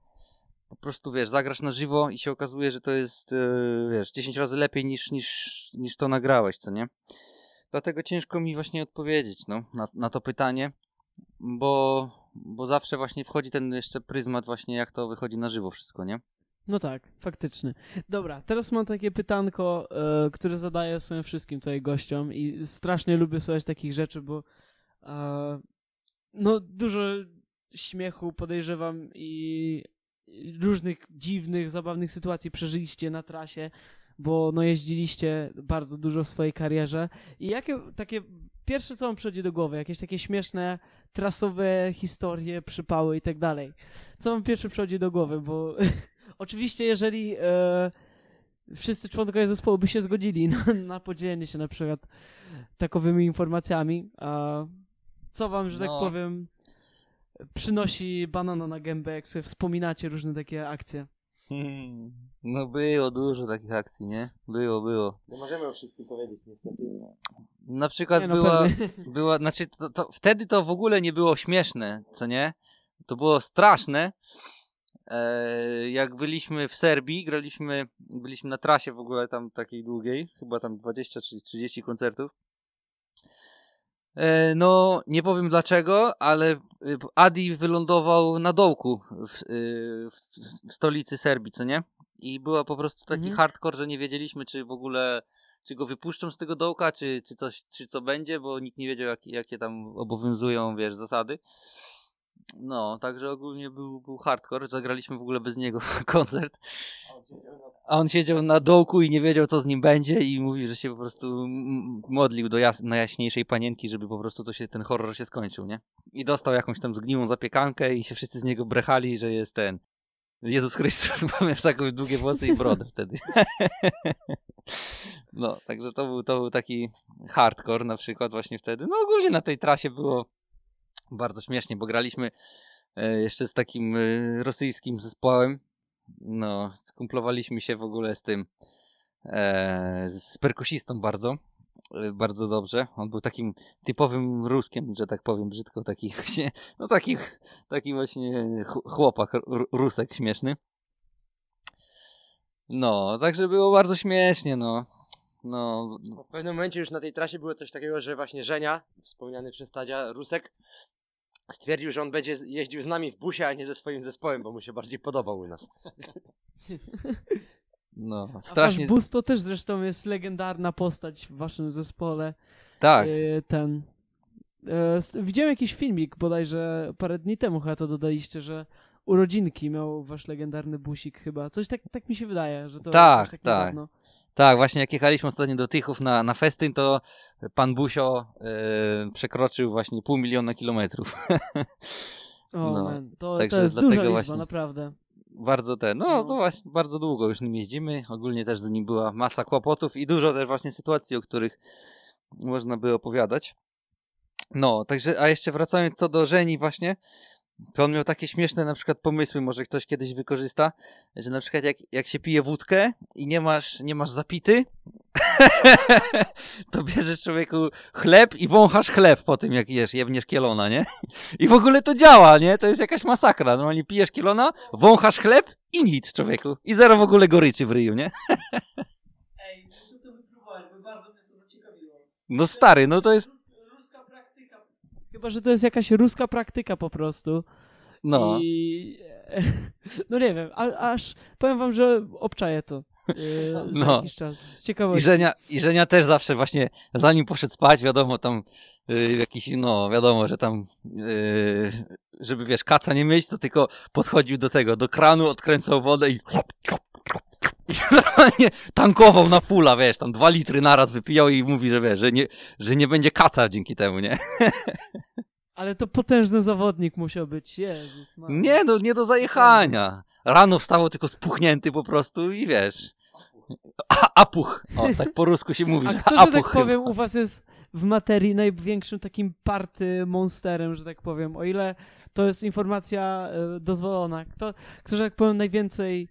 Speaker 2: po prostu, wiesz, zagrasz na żywo i się okazuje, że to jest, y, wiesz, 10 razy lepiej niż, niż, niż to nagrałeś, co nie? Dlatego ciężko mi właśnie odpowiedzieć, no, na, na to pytanie, bo, bo zawsze właśnie wchodzi ten jeszcze pryzmat właśnie, jak to wychodzi na żywo wszystko, nie?
Speaker 1: No tak, faktycznie. Dobra, teraz mam takie pytanko, e, które zadaję sobie wszystkim tutaj gościom i strasznie lubię słuchać takich rzeczy, bo e, no dużo śmiechu podejrzewam i różnych dziwnych, zabawnych sytuacji przeżyliście na trasie, bo no jeździliście bardzo dużo w swojej karierze. I jakie takie pierwsze co wam przychodzi do głowy, jakieś takie śmieszne trasowe historie, przypały i tak dalej. Co wam pierwsze przychodzi do głowy, bo Oczywiście, jeżeli e, wszyscy członkowie zespołu by się zgodzili na, na podzielenie się na przykład takowymi informacjami, a co wam, że tak
Speaker 2: No.
Speaker 1: powiem, przynosi banana na gębę, jak sobie wspominacie różne takie akcje.
Speaker 2: Hmm. No było dużo takich akcji, nie? Było, było.
Speaker 3: Nie możemy o wszystkim powiedzieć, niestety.
Speaker 2: Na przykład
Speaker 1: Nie, no,
Speaker 2: była,
Speaker 1: pewnie.
Speaker 2: była, znaczy to, to, wtedy to w ogóle nie było śmieszne, co nie? To było straszne. E, jak byliśmy w Serbii, graliśmy, byliśmy na trasie w ogóle tam takiej długiej, chyba tam 20 czy 30 koncertów. E, no, nie powiem dlaczego, ale y, Adi wylądował na dołku w, y, w, w stolicy Serbii, co nie? I była po prostu taki
Speaker 1: Mhm.
Speaker 2: hardcore, że nie wiedzieliśmy, czy w ogóle czy go wypuszczą z tego dołka, czy, czy coś, czy co będzie, bo nikt nie wiedział, jak, jakie tam obowiązują, wiesz, zasady. No, także ogólnie był, był hardcore, zagraliśmy w ogóle bez niego koncert. A on siedział na dołku i nie wiedział, co z nim będzie i mówi, że się po prostu modlił do jas- najjaśniejszej panienki, żeby po prostu to się, ten horror się skończył, nie? I dostał jakąś tam zgniłą zapiekankę i się wszyscy z niego brechali, że jest ten Jezus Chrystus, miał takie długie włosy i brodę wtedy. No, także to był, to był taki hardcore na przykład właśnie wtedy. No ogólnie na tej trasie było bardzo śmiesznie, bo graliśmy e, jeszcze z takim e, rosyjskim zespołem. No, skumplowaliśmy się w ogóle z tym, e, z perkusistą bardzo, bardzo dobrze. On był takim typowym ruskiem, że tak powiem brzydko, taki właśnie, no taki, taki właśnie ch- chłopak, rusek śmieszny. No, także było bardzo śmiesznie, no. No,
Speaker 3: W pewnym momencie już na tej trasie było coś takiego, że właśnie Żenia, wspomniany przez Tadzia, Rusek, stwierdził, że on będzie jeździł z nami w busie, a nie ze swoim zespołem, bo mu się bardziej podobał u nas.
Speaker 2: no,
Speaker 1: A
Speaker 2: strasznie.
Speaker 1: bus to też zresztą jest legendarna postać w waszym zespole.
Speaker 2: Tak,
Speaker 1: E, ten. E, widziałem jakiś filmik bodajże parę dni temu chyba to dodaliście, że urodzinki miał wasz legendarny busik chyba. Coś tak, tak mi się wydaje, że to
Speaker 2: Tak, tak.
Speaker 1: niedawno.
Speaker 2: Tak, właśnie jak jechaliśmy ostatnio do Tychów na, na festyn, to pan Busio e, przekroczył właśnie pół miliona kilometrów.
Speaker 1: O
Speaker 2: No,
Speaker 1: man, to,
Speaker 2: także
Speaker 1: to jest
Speaker 2: dlatego
Speaker 1: duża liczba,
Speaker 2: właśnie-
Speaker 1: naprawdę.
Speaker 2: bardzo te, no,
Speaker 1: No.
Speaker 2: to właśnie bardzo długo już nim jeździmy. Ogólnie też z nim była masa kłopotów i dużo też właśnie sytuacji, o których można by opowiadać. No, także, a jeszcze wracając co do Żeni właśnie, to on miał takie śmieszne na przykład pomysły, może ktoś kiedyś wykorzysta, że na przykład jak, jak się pije wódkę i nie masz, nie masz zapity, to bierzesz człowieku chleb i wąchasz chleb po tym, jak jesz, jebniesz kielona, nie? I w ogóle to działa, nie? To jest jakaś masakra. Normalnie pijesz kielona, wąchasz chleb i nic, człowieku. I zero w ogóle goryczy w ryju, nie?
Speaker 1: Ej, to bo bardzo mnie to zaciekawiło.
Speaker 2: No stary, no to jest.
Speaker 1: Chyba, że to jest jakaś ruska praktyka po prostu.
Speaker 2: no.
Speaker 1: I... No nie wiem, a, aż powiem wam, że obczaję to yy,
Speaker 2: No.
Speaker 1: jakiś czas. Z
Speaker 2: I
Speaker 1: ciekawości.
Speaker 2: Żenia, I Żenia też zawsze właśnie, zanim poszedł spać, wiadomo, tam y, jakiś, no wiadomo, że tam, y, żeby wiesz, kaca nie mieć, to tylko podchodził do tego, do kranu, odkręcał wodę i i normalnie tankował na pula, wiesz, tam dwa litry naraz wypijał i mówi, że wiesz, że nie, że nie będzie kaca dzięki temu, nie?
Speaker 1: Ale to potężny zawodnik musiał być. Jezus Maria.
Speaker 2: Nie, no nie do zajechania. Rano wstawał tylko spuchnięty po prostu i wiesz. A, apuch. O, tak po rusku się mówi,
Speaker 1: A
Speaker 2: że
Speaker 1: kto, że
Speaker 2: apuch
Speaker 1: tak
Speaker 2: chyba.
Speaker 1: powiem, u was jest w materii największym takim party monsterem, że tak powiem, o ile to jest informacja e, dozwolona. Kto, kto, że tak powiem, najwięcej...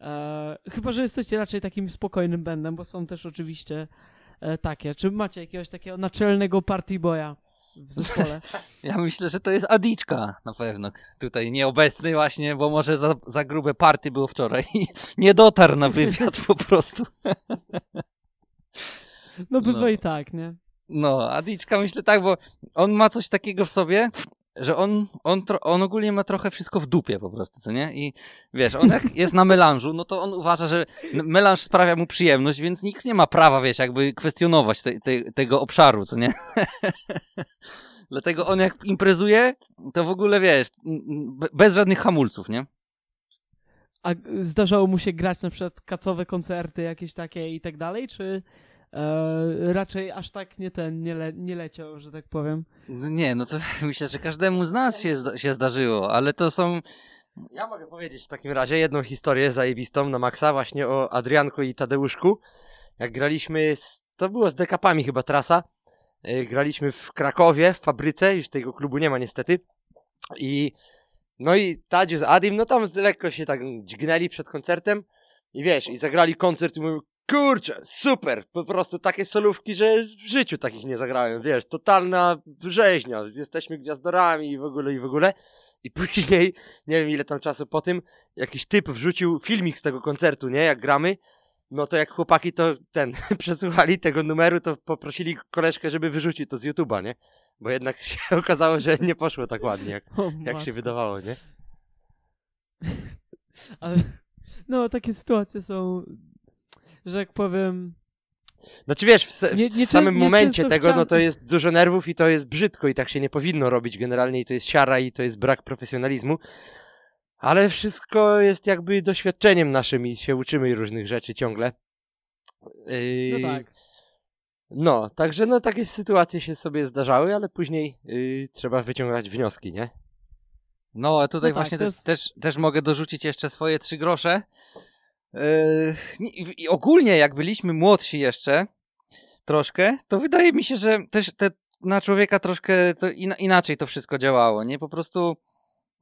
Speaker 1: E, chyba, że jesteście raczej takim spokojnym bandem, bo są też oczywiście e, takie. Czy macie jakiegoś takiego naczelnego party boya w zespole?
Speaker 2: Ja myślę, że to jest Adiczka na pewno. Tutaj nieobecny właśnie, bo może za, za grube party było wczoraj i nie dotarł na wywiad po prostu.
Speaker 1: No bywa
Speaker 2: No.
Speaker 1: i tak, nie?
Speaker 2: No, Adiczka myślę tak, bo on ma coś takiego w sobie, że on, on, on ogólnie ma trochę wszystko w dupie po prostu, co nie? I wiesz, on jak jest na melanżu, no to on uważa, że melanż sprawia mu przyjemność, więc nikt nie ma prawa, wiesz, jakby kwestionować te, te, tego obszaru, co nie? Dlatego on jak imprezuje, to w ogóle, wiesz, bez żadnych hamulców, nie?
Speaker 1: A zdarzało mu się grać na przykład kacowe koncerty jakieś takie i tak dalej, czy e, raczej aż tak nie ten, nie, le, nie leciał, że tak powiem?
Speaker 2: No Nie, no to myślę, że każdemu z nas się, zda, się zdarzyło, ale to są...
Speaker 3: Ja mogę powiedzieć w takim razie jedną historię zajebistą na maksa właśnie o Adrianku i Tadeuszku. Jak graliśmy, z, to było z dekapami chyba trasa. Yy, Graliśmy w Krakowie, w fabryce, już tego klubu nie ma niestety. I no i Tadziu z Adim, no tam lekko się tak dźgnęli przed koncertem. I wiesz, i zagrali koncert i mówią, kurczę, super, po prostu takie solówki, że w życiu takich nie zagrałem, wiesz, totalna rzeźnia, jesteśmy gwiazdorami i w ogóle, i w ogóle. I później, nie wiem ile tam czasu po tym, jakiś typ wrzucił filmik z tego koncertu, nie, jak gramy, no to jak chłopaki to ten, przesłuchali tego numeru, to poprosili koleżkę, żeby wyrzucił to z YouTube'a, nie? Bo jednak się okazało, że nie poszło tak ładnie, jak, jak się wydawało, nie?
Speaker 1: Ale, no, takie sytuacje są, że jak powiem,
Speaker 3: Znaczy wiesz, w, se,
Speaker 1: Nie-
Speaker 3: w
Speaker 1: nie
Speaker 3: samym
Speaker 1: nie
Speaker 3: momencie tego, no
Speaker 1: chciałem-
Speaker 3: to jest dużo nerwów i to jest brzydko i tak się nie powinno robić generalnie i to jest siara i to jest brak profesjonalizmu. Ale wszystko jest jakby doświadczeniem naszym i się uczymy różnych rzeczy ciągle. Yy,
Speaker 1: no tak.
Speaker 3: No, także no takie sytuacje się sobie zdarzały, ale później yy, trzeba wyciągać wnioski, nie?
Speaker 2: No, a tutaj
Speaker 1: No tak,
Speaker 2: właśnie też,
Speaker 1: jest-
Speaker 2: też, też mogę dorzucić jeszcze swoje trzy grosze. Yy, i- ogólnie, jak byliśmy młodsi jeszcze, troszkę, to wydaje mi się, że też te, na człowieka troszkę to ina, inaczej to wszystko działało, nie? Po prostu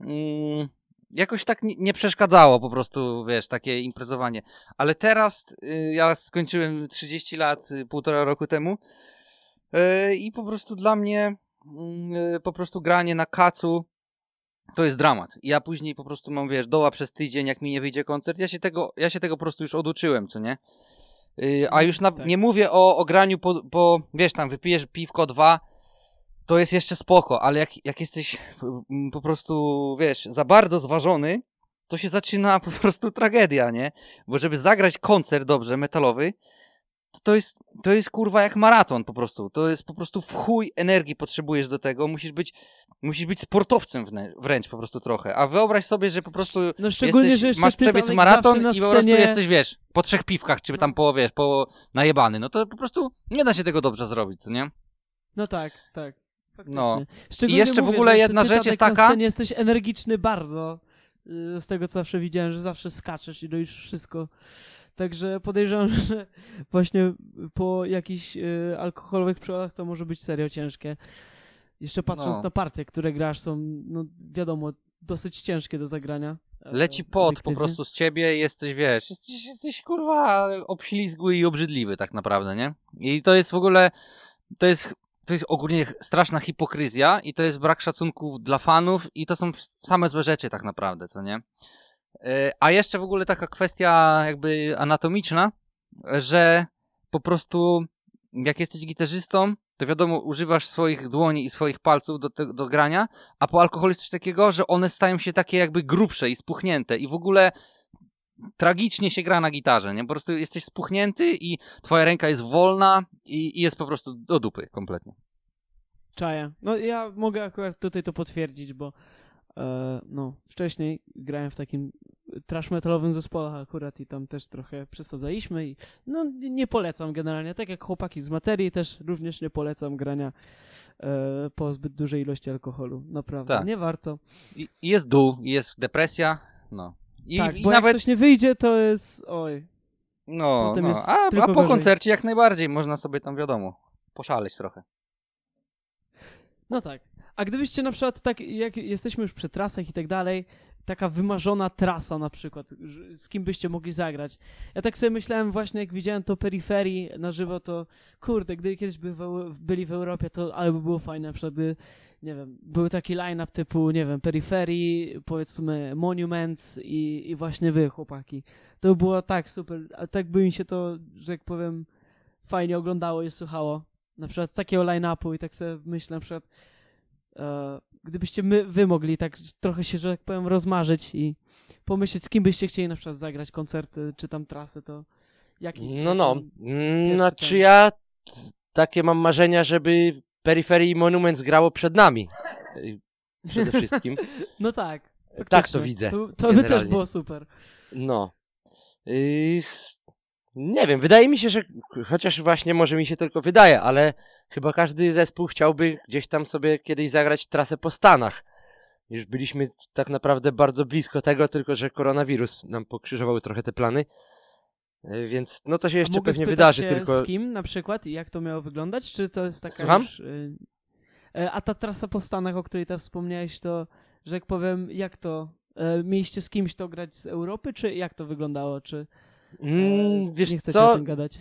Speaker 2: mm, jakoś tak nie, przeszkadzało po prostu, wiesz, takie imprezowanie. Ale teraz y, ja skończyłem 30 lat, y, półtora roku temu i po prostu dla mnie mm, po prostu granie na kacu to jest dramat. I Ja później po prostu mam, wiesz, doła przez tydzień, jak mi nie wyjdzie koncert. Ja się tego, ja się tego po prostu już oduczyłem, co nie? Yy, a już na,
Speaker 1: Tak.
Speaker 2: nie mówię o, o graniu po, po, wiesz, tam wypijesz piwko dwa, to jest jeszcze spoko, ale jak, jak jesteś mm, po prostu, wiesz, za bardzo zważony, to się zaczyna po prostu tragedia, nie? Bo żeby zagrać koncert dobrze, metalowy, to, to jest, to jest kurwa jak maraton po prostu. To jest po prostu w chuj energii potrzebujesz do tego. Musisz być, musisz być sportowcem wrę- wręcz po prostu trochę. A wyobraź sobie, że po prostu
Speaker 1: No
Speaker 2: jesteś, masz przebiec maraton
Speaker 1: na
Speaker 2: i po prostu jesteś, wiesz, po trzech piwkach, czy
Speaker 1: No.
Speaker 2: tam po, wiesz, po najebany. No to po prostu nie da się tego dobrze zrobić, co nie?
Speaker 1: No tak, tak. Faktycznie.
Speaker 2: No. I jeszcze w
Speaker 1: mówię,
Speaker 2: ogóle
Speaker 1: że
Speaker 2: jedna rzecz jest
Speaker 1: na
Speaker 2: taka-
Speaker 1: scenie jesteś energiczny bardzo. y, z tego co zawsze widziałem, że zawsze skaczesz i robisz wszystko. Także podejrzewam, że właśnie po jakichś y, alkoholowych przewodach to może być serio ciężkie. Jeszcze patrząc
Speaker 2: No.
Speaker 1: na partie, które grasz, są, no wiadomo, dosyć ciężkie do zagrania. E,
Speaker 2: Leci pot po prostu z ciebie i jesteś, wiesz, jesteś, jesteś kurwa obślizgły i obrzydliwy tak naprawdę, nie? I to jest w ogóle, to jest, to jest ogólnie straszna hipokryzja i to jest brak szacunku dla fanów i to są same złe rzeczy tak naprawdę, co nie? E, A jeszcze w ogóle taka kwestia jakby anatomiczna, że po prostu jak jesteś gitarzystą, to wiadomo, używasz swoich dłoni i swoich palców do, te, do grania, a po alkoholu jest coś takiego, że one stają się takie jakby grubsze i spuchnięte i w ogóle tragicznie się gra na gitarze, nie? Po prostu jesteś spuchnięty i twoja ręka jest wolna i, i jest po prostu do dupy kompletnie.
Speaker 1: Czaję. No ja mogę akurat tutaj to potwierdzić, bo no, wcześniej grałem w takim trash metalowym zespole akurat i tam też trochę przesadzaliśmy i no nie polecam generalnie, tak jak chłopaki z materii też również nie polecam grania e, po zbyt dużej ilości alkoholu, naprawdę,
Speaker 2: Tak.
Speaker 1: nie warto.
Speaker 2: I, jest dół, jest depresja, no. I,
Speaker 1: tak,
Speaker 2: i
Speaker 1: bo
Speaker 2: nawet,
Speaker 1: jak coś nie wyjdzie, to jest, oj,
Speaker 2: no, no. A, a po
Speaker 1: gorzej.
Speaker 2: koncercie jak najbardziej można sobie tam, wiadomo, poszaleć trochę.
Speaker 1: No tak. A gdybyście na przykład tak, jak jesteśmy już przy trasach i tak dalej, taka wymarzona trasa na przykład, z kim byście mogli zagrać. Ja tak sobie myślałem właśnie, jak widziałem to peryferii na żywo, to kurde, gdyby kiedyś by w, byli w Europie, to ale by było fajne, na przykład gdy, nie wiem, był taki line-up typu, nie wiem, peryferii, powiedzmy Monuments i, i właśnie wy, chłopaki. To by było tak super, a tak by mi się to, że jak powiem, fajnie oglądało i słuchało. Na przykład takiego line-upu i tak sobie myślę na przykład gdybyście my, wy mogli tak trochę się, że tak powiem, rozmarzyć i pomyśleć, z kim byście chcieli na przykład zagrać koncerty, czy tam trasy, to jaki...
Speaker 3: No, no. Mm, Znaczy
Speaker 1: ten.
Speaker 3: ja takie mam marzenia, żeby Periphery i Monuments grało przed nami. Przede wszystkim.
Speaker 1: No tak.
Speaker 3: tak to widzę.
Speaker 1: To, to by też było super.
Speaker 3: No. Y, s- Nie wiem, wydaje mi się, że chociaż właśnie może mi się tylko wydaje, ale chyba każdy zespół chciałby gdzieś tam sobie kiedyś zagrać trasę po Stanach. Już byliśmy tak naprawdę bardzo blisko tego, tylko że koronawirus nam pokrzyżował trochę te plany. Y, Więc no to się jeszcze pewnie wydarzy,
Speaker 1: się
Speaker 3: tylko
Speaker 1: z kim na przykład i jak to miało wyglądać? Czy to jest taka
Speaker 3: Słucham?
Speaker 1: już... y, e, A ta trasa po Stanach, o której teraz wspomniałeś, to, że jak powiem, jak to... e, Mieliście z kimś to grać z Europy, czy jak to wyglądało? Czy e,
Speaker 3: mm, wiesz
Speaker 1: nie o
Speaker 3: co,
Speaker 1: tym gadać?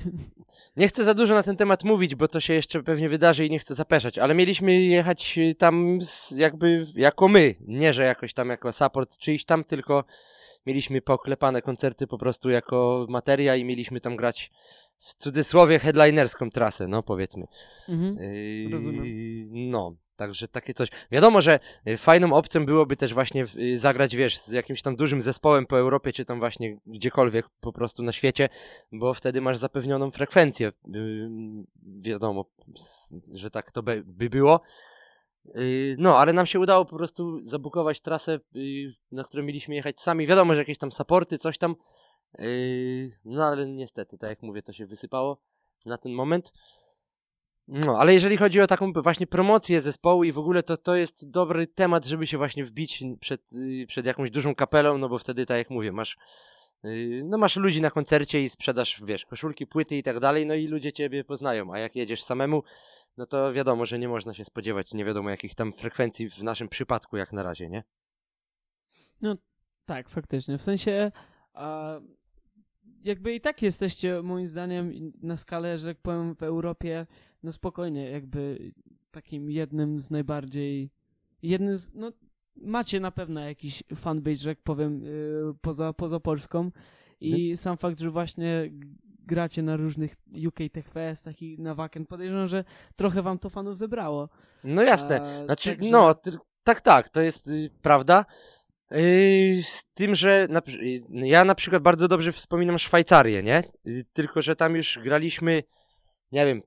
Speaker 3: Nie chcę za dużo na ten temat mówić, bo to się jeszcze pewnie wydarzy i nie chcę zapeszać, ale mieliśmy jechać tam jakby jako my, nie że jakoś tam jako support czyjś tam, tylko mieliśmy poklepane koncerty po prostu jako materia i mieliśmy tam grać w cudzysłowie headlinerską trasę, no powiedzmy.
Speaker 1: Mhm.
Speaker 3: Yy,
Speaker 1: Rozumiem.
Speaker 3: No, także takie coś. Wiadomo, że y, fajną opcją byłoby też właśnie y, zagrać, wiesz, z jakimś tam dużym zespołem po Europie, czy tam właśnie gdziekolwiek po prostu na świecie, bo wtedy masz zapewnioną frekwencję. Yy, Wiadomo, że tak to by by było. No, ale nam się udało po prostu zabukować trasę, na którą mieliśmy jechać sami. Wiadomo, że jakieś tam supporty, coś tam. No, ale niestety, tak jak mówię, to się wysypało na ten moment. No, ale jeżeli chodzi o taką właśnie promocję zespołu i w ogóle, to to jest dobry temat, żeby się właśnie wbić przed, yy, przed jakąś dużą kapelą, no bo wtedy, tak jak mówię, masz yy, no masz ludzi na koncercie i sprzedasz, wiesz, koszulki, płyty i tak dalej, no i ludzie ciebie poznają, a jak jedziesz samemu, no to wiadomo, że nie można się spodziewać nie wiadomo jakich tam frekwencji w naszym przypadku jak na razie, nie?
Speaker 1: Tak, faktycznie. W sensie a, jakby i tak jesteście moim zdaniem na skalę, że jak powiem w Europie, no spokojnie, jakby takim jednym z najbardziej jednym z, no macie na pewno jakiś fanbase, że jak powiem, yy, poza, poza Polską i sam fakt, że właśnie gracie na różnych UK Tech Festach i na Wacken, podejrzewam, że trochę wam to fanów zebrało.
Speaker 3: No jasne,
Speaker 1: A,
Speaker 3: Znaczy,
Speaker 1: także-
Speaker 3: no, tak, tak, to jest y, prawda. Yy, z tym, że na, y, ja na przykład bardzo dobrze wspominam Szwajcarię, nie? Y, tylko, że tam już graliśmy, nie wiem,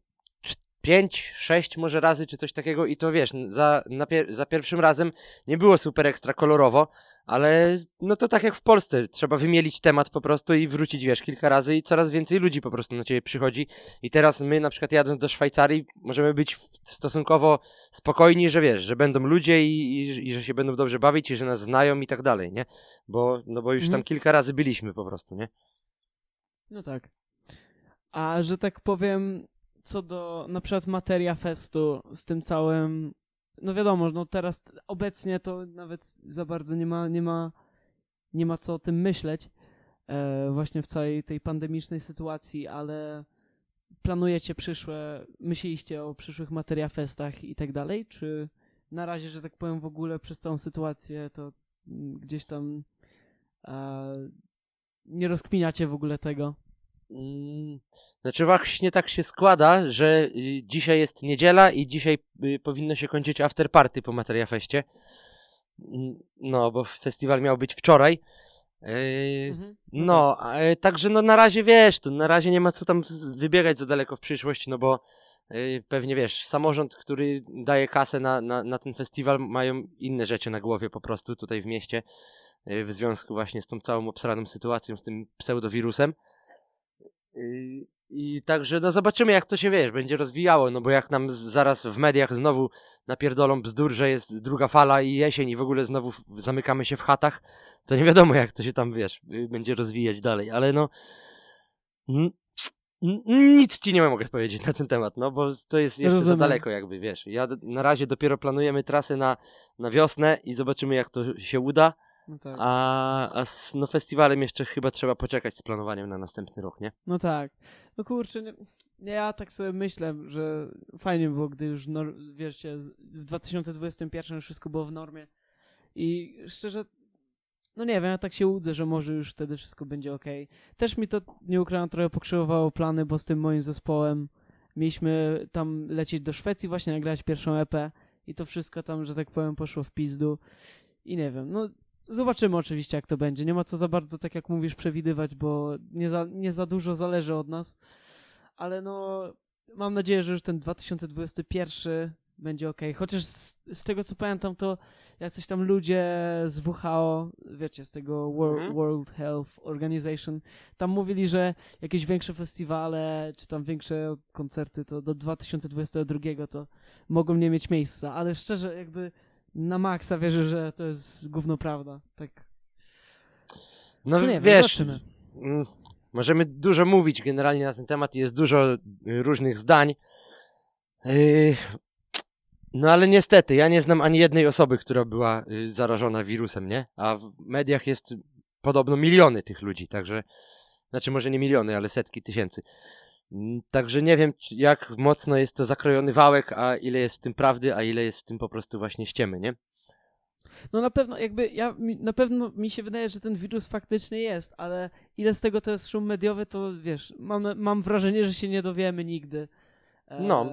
Speaker 3: cz- pięć, sześć może razy, czy coś takiego i to wiesz, za, pier za pierwszym razem nie było super ekstra kolorowo, ale no to tak jak w Polsce, trzeba wymielić temat po prostu i wrócić, wiesz, kilka razy i coraz więcej ludzi po prostu na ciebie przychodzi i teraz my na przykład jadąc do Szwajcarii możemy być stosunkowo spokojni, że wiesz, że będą ludzie i, i, i że się będą dobrze bawić i że nas znają i tak dalej, nie? Bo, no bo już mhm. tam kilka razy byliśmy po prostu, nie?
Speaker 1: No tak. A że tak powiem, co do na przykład materia festu z tym całym, no wiadomo, no teraz obecnie to nawet za bardzo nie ma, nie ma, nie ma co o tym myśleć e, właśnie w całej tej pandemicznej sytuacji, ale planujecie przyszłe, myśleliście o przyszłych materia festach i tak dalej, czy na razie, że tak powiem w ogóle przez całą sytuację to gdzieś tam e, nie rozkminiacie w ogóle tego?
Speaker 3: Mm, znaczy właśnie tak się składa, że y, dzisiaj jest niedziela i dzisiaj y, powinno się kończyć afterparty po Materiafeście. Mm, no, bo festiwal miał być wczoraj. Yy, mhm. No, yy, także no na razie wiesz, to na razie nie ma co tam wybiegać za daleko w przyszłość, no bo yy, pewnie wiesz, samorząd, który daje kasę na, na, na ten festiwal, mają inne rzeczy na głowie po prostu tutaj w mieście w związku właśnie z tą całą obsraną sytuacją, z tym pseudowirusem. I, I także no zobaczymy jak to się wiesz, będzie rozwijało, no bo jak nam zaraz w mediach znowu napierdolą bzdur, że jest druga fala i jesień i w ogóle znowu zamykamy się w chatach, to nie wiadomo jak to się tam wiesz, y, będzie rozwijać dalej, ale no nic ci nie mogę powiedzieć na ten temat, no bo to jest jeszcze Rozumiem. za daleko jakby, wiesz. Ja na razie dopiero planujemy trasy na, na wiosnę i zobaczymy jak to się uda. No tak. A, a z no, festiwalem jeszcze chyba trzeba poczekać z planowaniem na następny rok, nie?
Speaker 1: No tak. No kurczę, nie, ja tak sobie myślę, że fajnie było, gdy już, no, wiecie, w 2021 już wszystko było w normie. I szczerze, no nie wiem, ja tak się łudzę, że może już wtedy wszystko będzie ok. Też mi to, nie ukrywam, trochę pokrzywowało plany, bo z tym moim zespołem mieliśmy tam lecieć do Szwecji właśnie nagrać pierwszą EP i to wszystko tam, że tak powiem, poszło w pizdu. I nie wiem, no Zobaczymy oczywiście, jak to będzie. Nie ma co za bardzo, tak jak mówisz, przewidywać, bo nie za, nie za dużo zależy od nas. Ale no, mam nadzieję, że już ten 2021 będzie ok. Chociaż z, z, tego co pamiętam, to jacyś tam ludzie z WHO, wiecie, z tego World, mhm. World Health Organization, tam mówili, że jakieś większe festiwale, czy tam większe koncerty, to do 2022 to mogą nie mieć miejsca. Ale szczerze, jakby na maksa wierzę, że to jest gówno prawda. Tak.
Speaker 3: No, no nie, wiesz, mm, możemy dużo mówić generalnie na ten temat, jest dużo y, różnych zdań. Yy, no ale niestety, ja nie znam ani jednej osoby, która była y, zarażona wirusem, nie? A w mediach jest podobno miliony tych ludzi, także, znaczy może nie miliony, ale setki tysięcy. Mm, także nie wiem, jak mocno jest to zakrojony wałek, a ile jest w tym prawdy, a ile jest w tym po prostu właśnie ściemy, nie?
Speaker 1: No na pewno, jakby ja, na pewno mi się wydaje, że ten wirus faktycznie jest, ale ile z tego to jest szum mediowy, to wiesz, mam, mam wrażenie, że się nie dowiemy nigdy.
Speaker 3: E, no.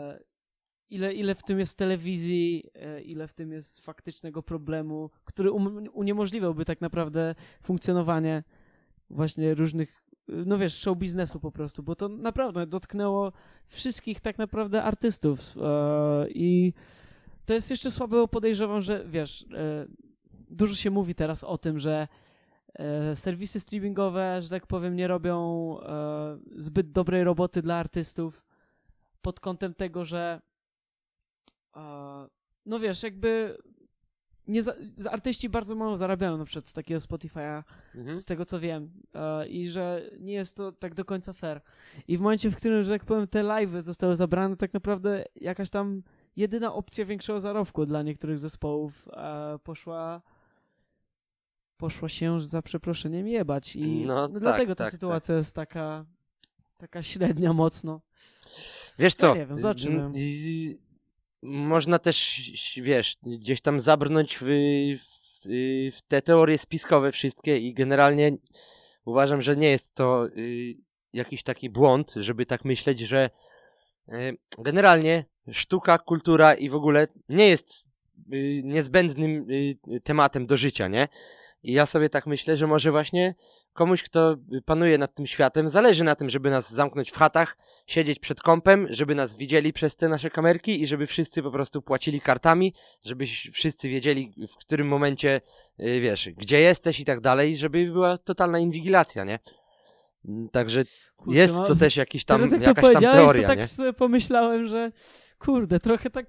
Speaker 1: Ile, ile w tym jest telewizji, e, ile w tym jest faktycznego problemu, który um, uniemożliwiałby tak naprawdę funkcjonowanie właśnie różnych no wiesz, show biznesu po prostu, bo to naprawdę dotknęło wszystkich tak naprawdę artystów e, i to jest jeszcze słabe, bo podejrzewam, że wiesz, e, dużo się mówi teraz o tym, że e, serwisy streamingowe, że tak powiem, nie robią zbyt dobrej roboty dla artystów pod kątem tego, że no wiesz, jakby nie za, artyści bardzo mało zarabiają na przykład z takiego Spotify'a, mhm. z tego co wiem. E, I że nie jest to tak do końca fair. I w momencie, w którym, że tak powiem, te live'y zostały zabrane, tak naprawdę jakaś tam jedyna opcja większego zarobku dla niektórych zespołów e, poszła poszła się za przeproszeniem jebać. I no, no tak, dlatego ta tak, sytuacja tak. jest taka taka średnia mocno.
Speaker 3: Wiesz co?
Speaker 1: No nie wiem, zobaczymy
Speaker 3: można też, wiesz, gdzieś tam zabrnąć w, w, w, te teorie spiskowe wszystkie i generalnie uważam, że nie jest to y, jakiś taki błąd, żeby tak myśleć, że y, generalnie sztuka, kultura i w ogóle nie jest y, niezbędnym tematem do życia, nie? I ja sobie tak myślę, że może właśnie komuś, kto panuje nad tym światem, zależy na tym, żeby nas zamknąć w chatach, siedzieć przed kąpem, żeby nas widzieli przez te nasze kamerki i żeby wszyscy po prostu płacili kartami, żeby wszyscy wiedzieli w którym momencie, y, wiesz, gdzie jesteś i tak dalej, żeby była totalna inwigilacja, nie? Mm, także
Speaker 1: Kurczę,
Speaker 3: jest
Speaker 1: mam-
Speaker 3: to też jakiś tam,
Speaker 1: Teraz jak to
Speaker 3: jakaś tam teoria,
Speaker 1: to tak
Speaker 3: nie?
Speaker 1: sobie pomyślałem, że kurde, trochę tak,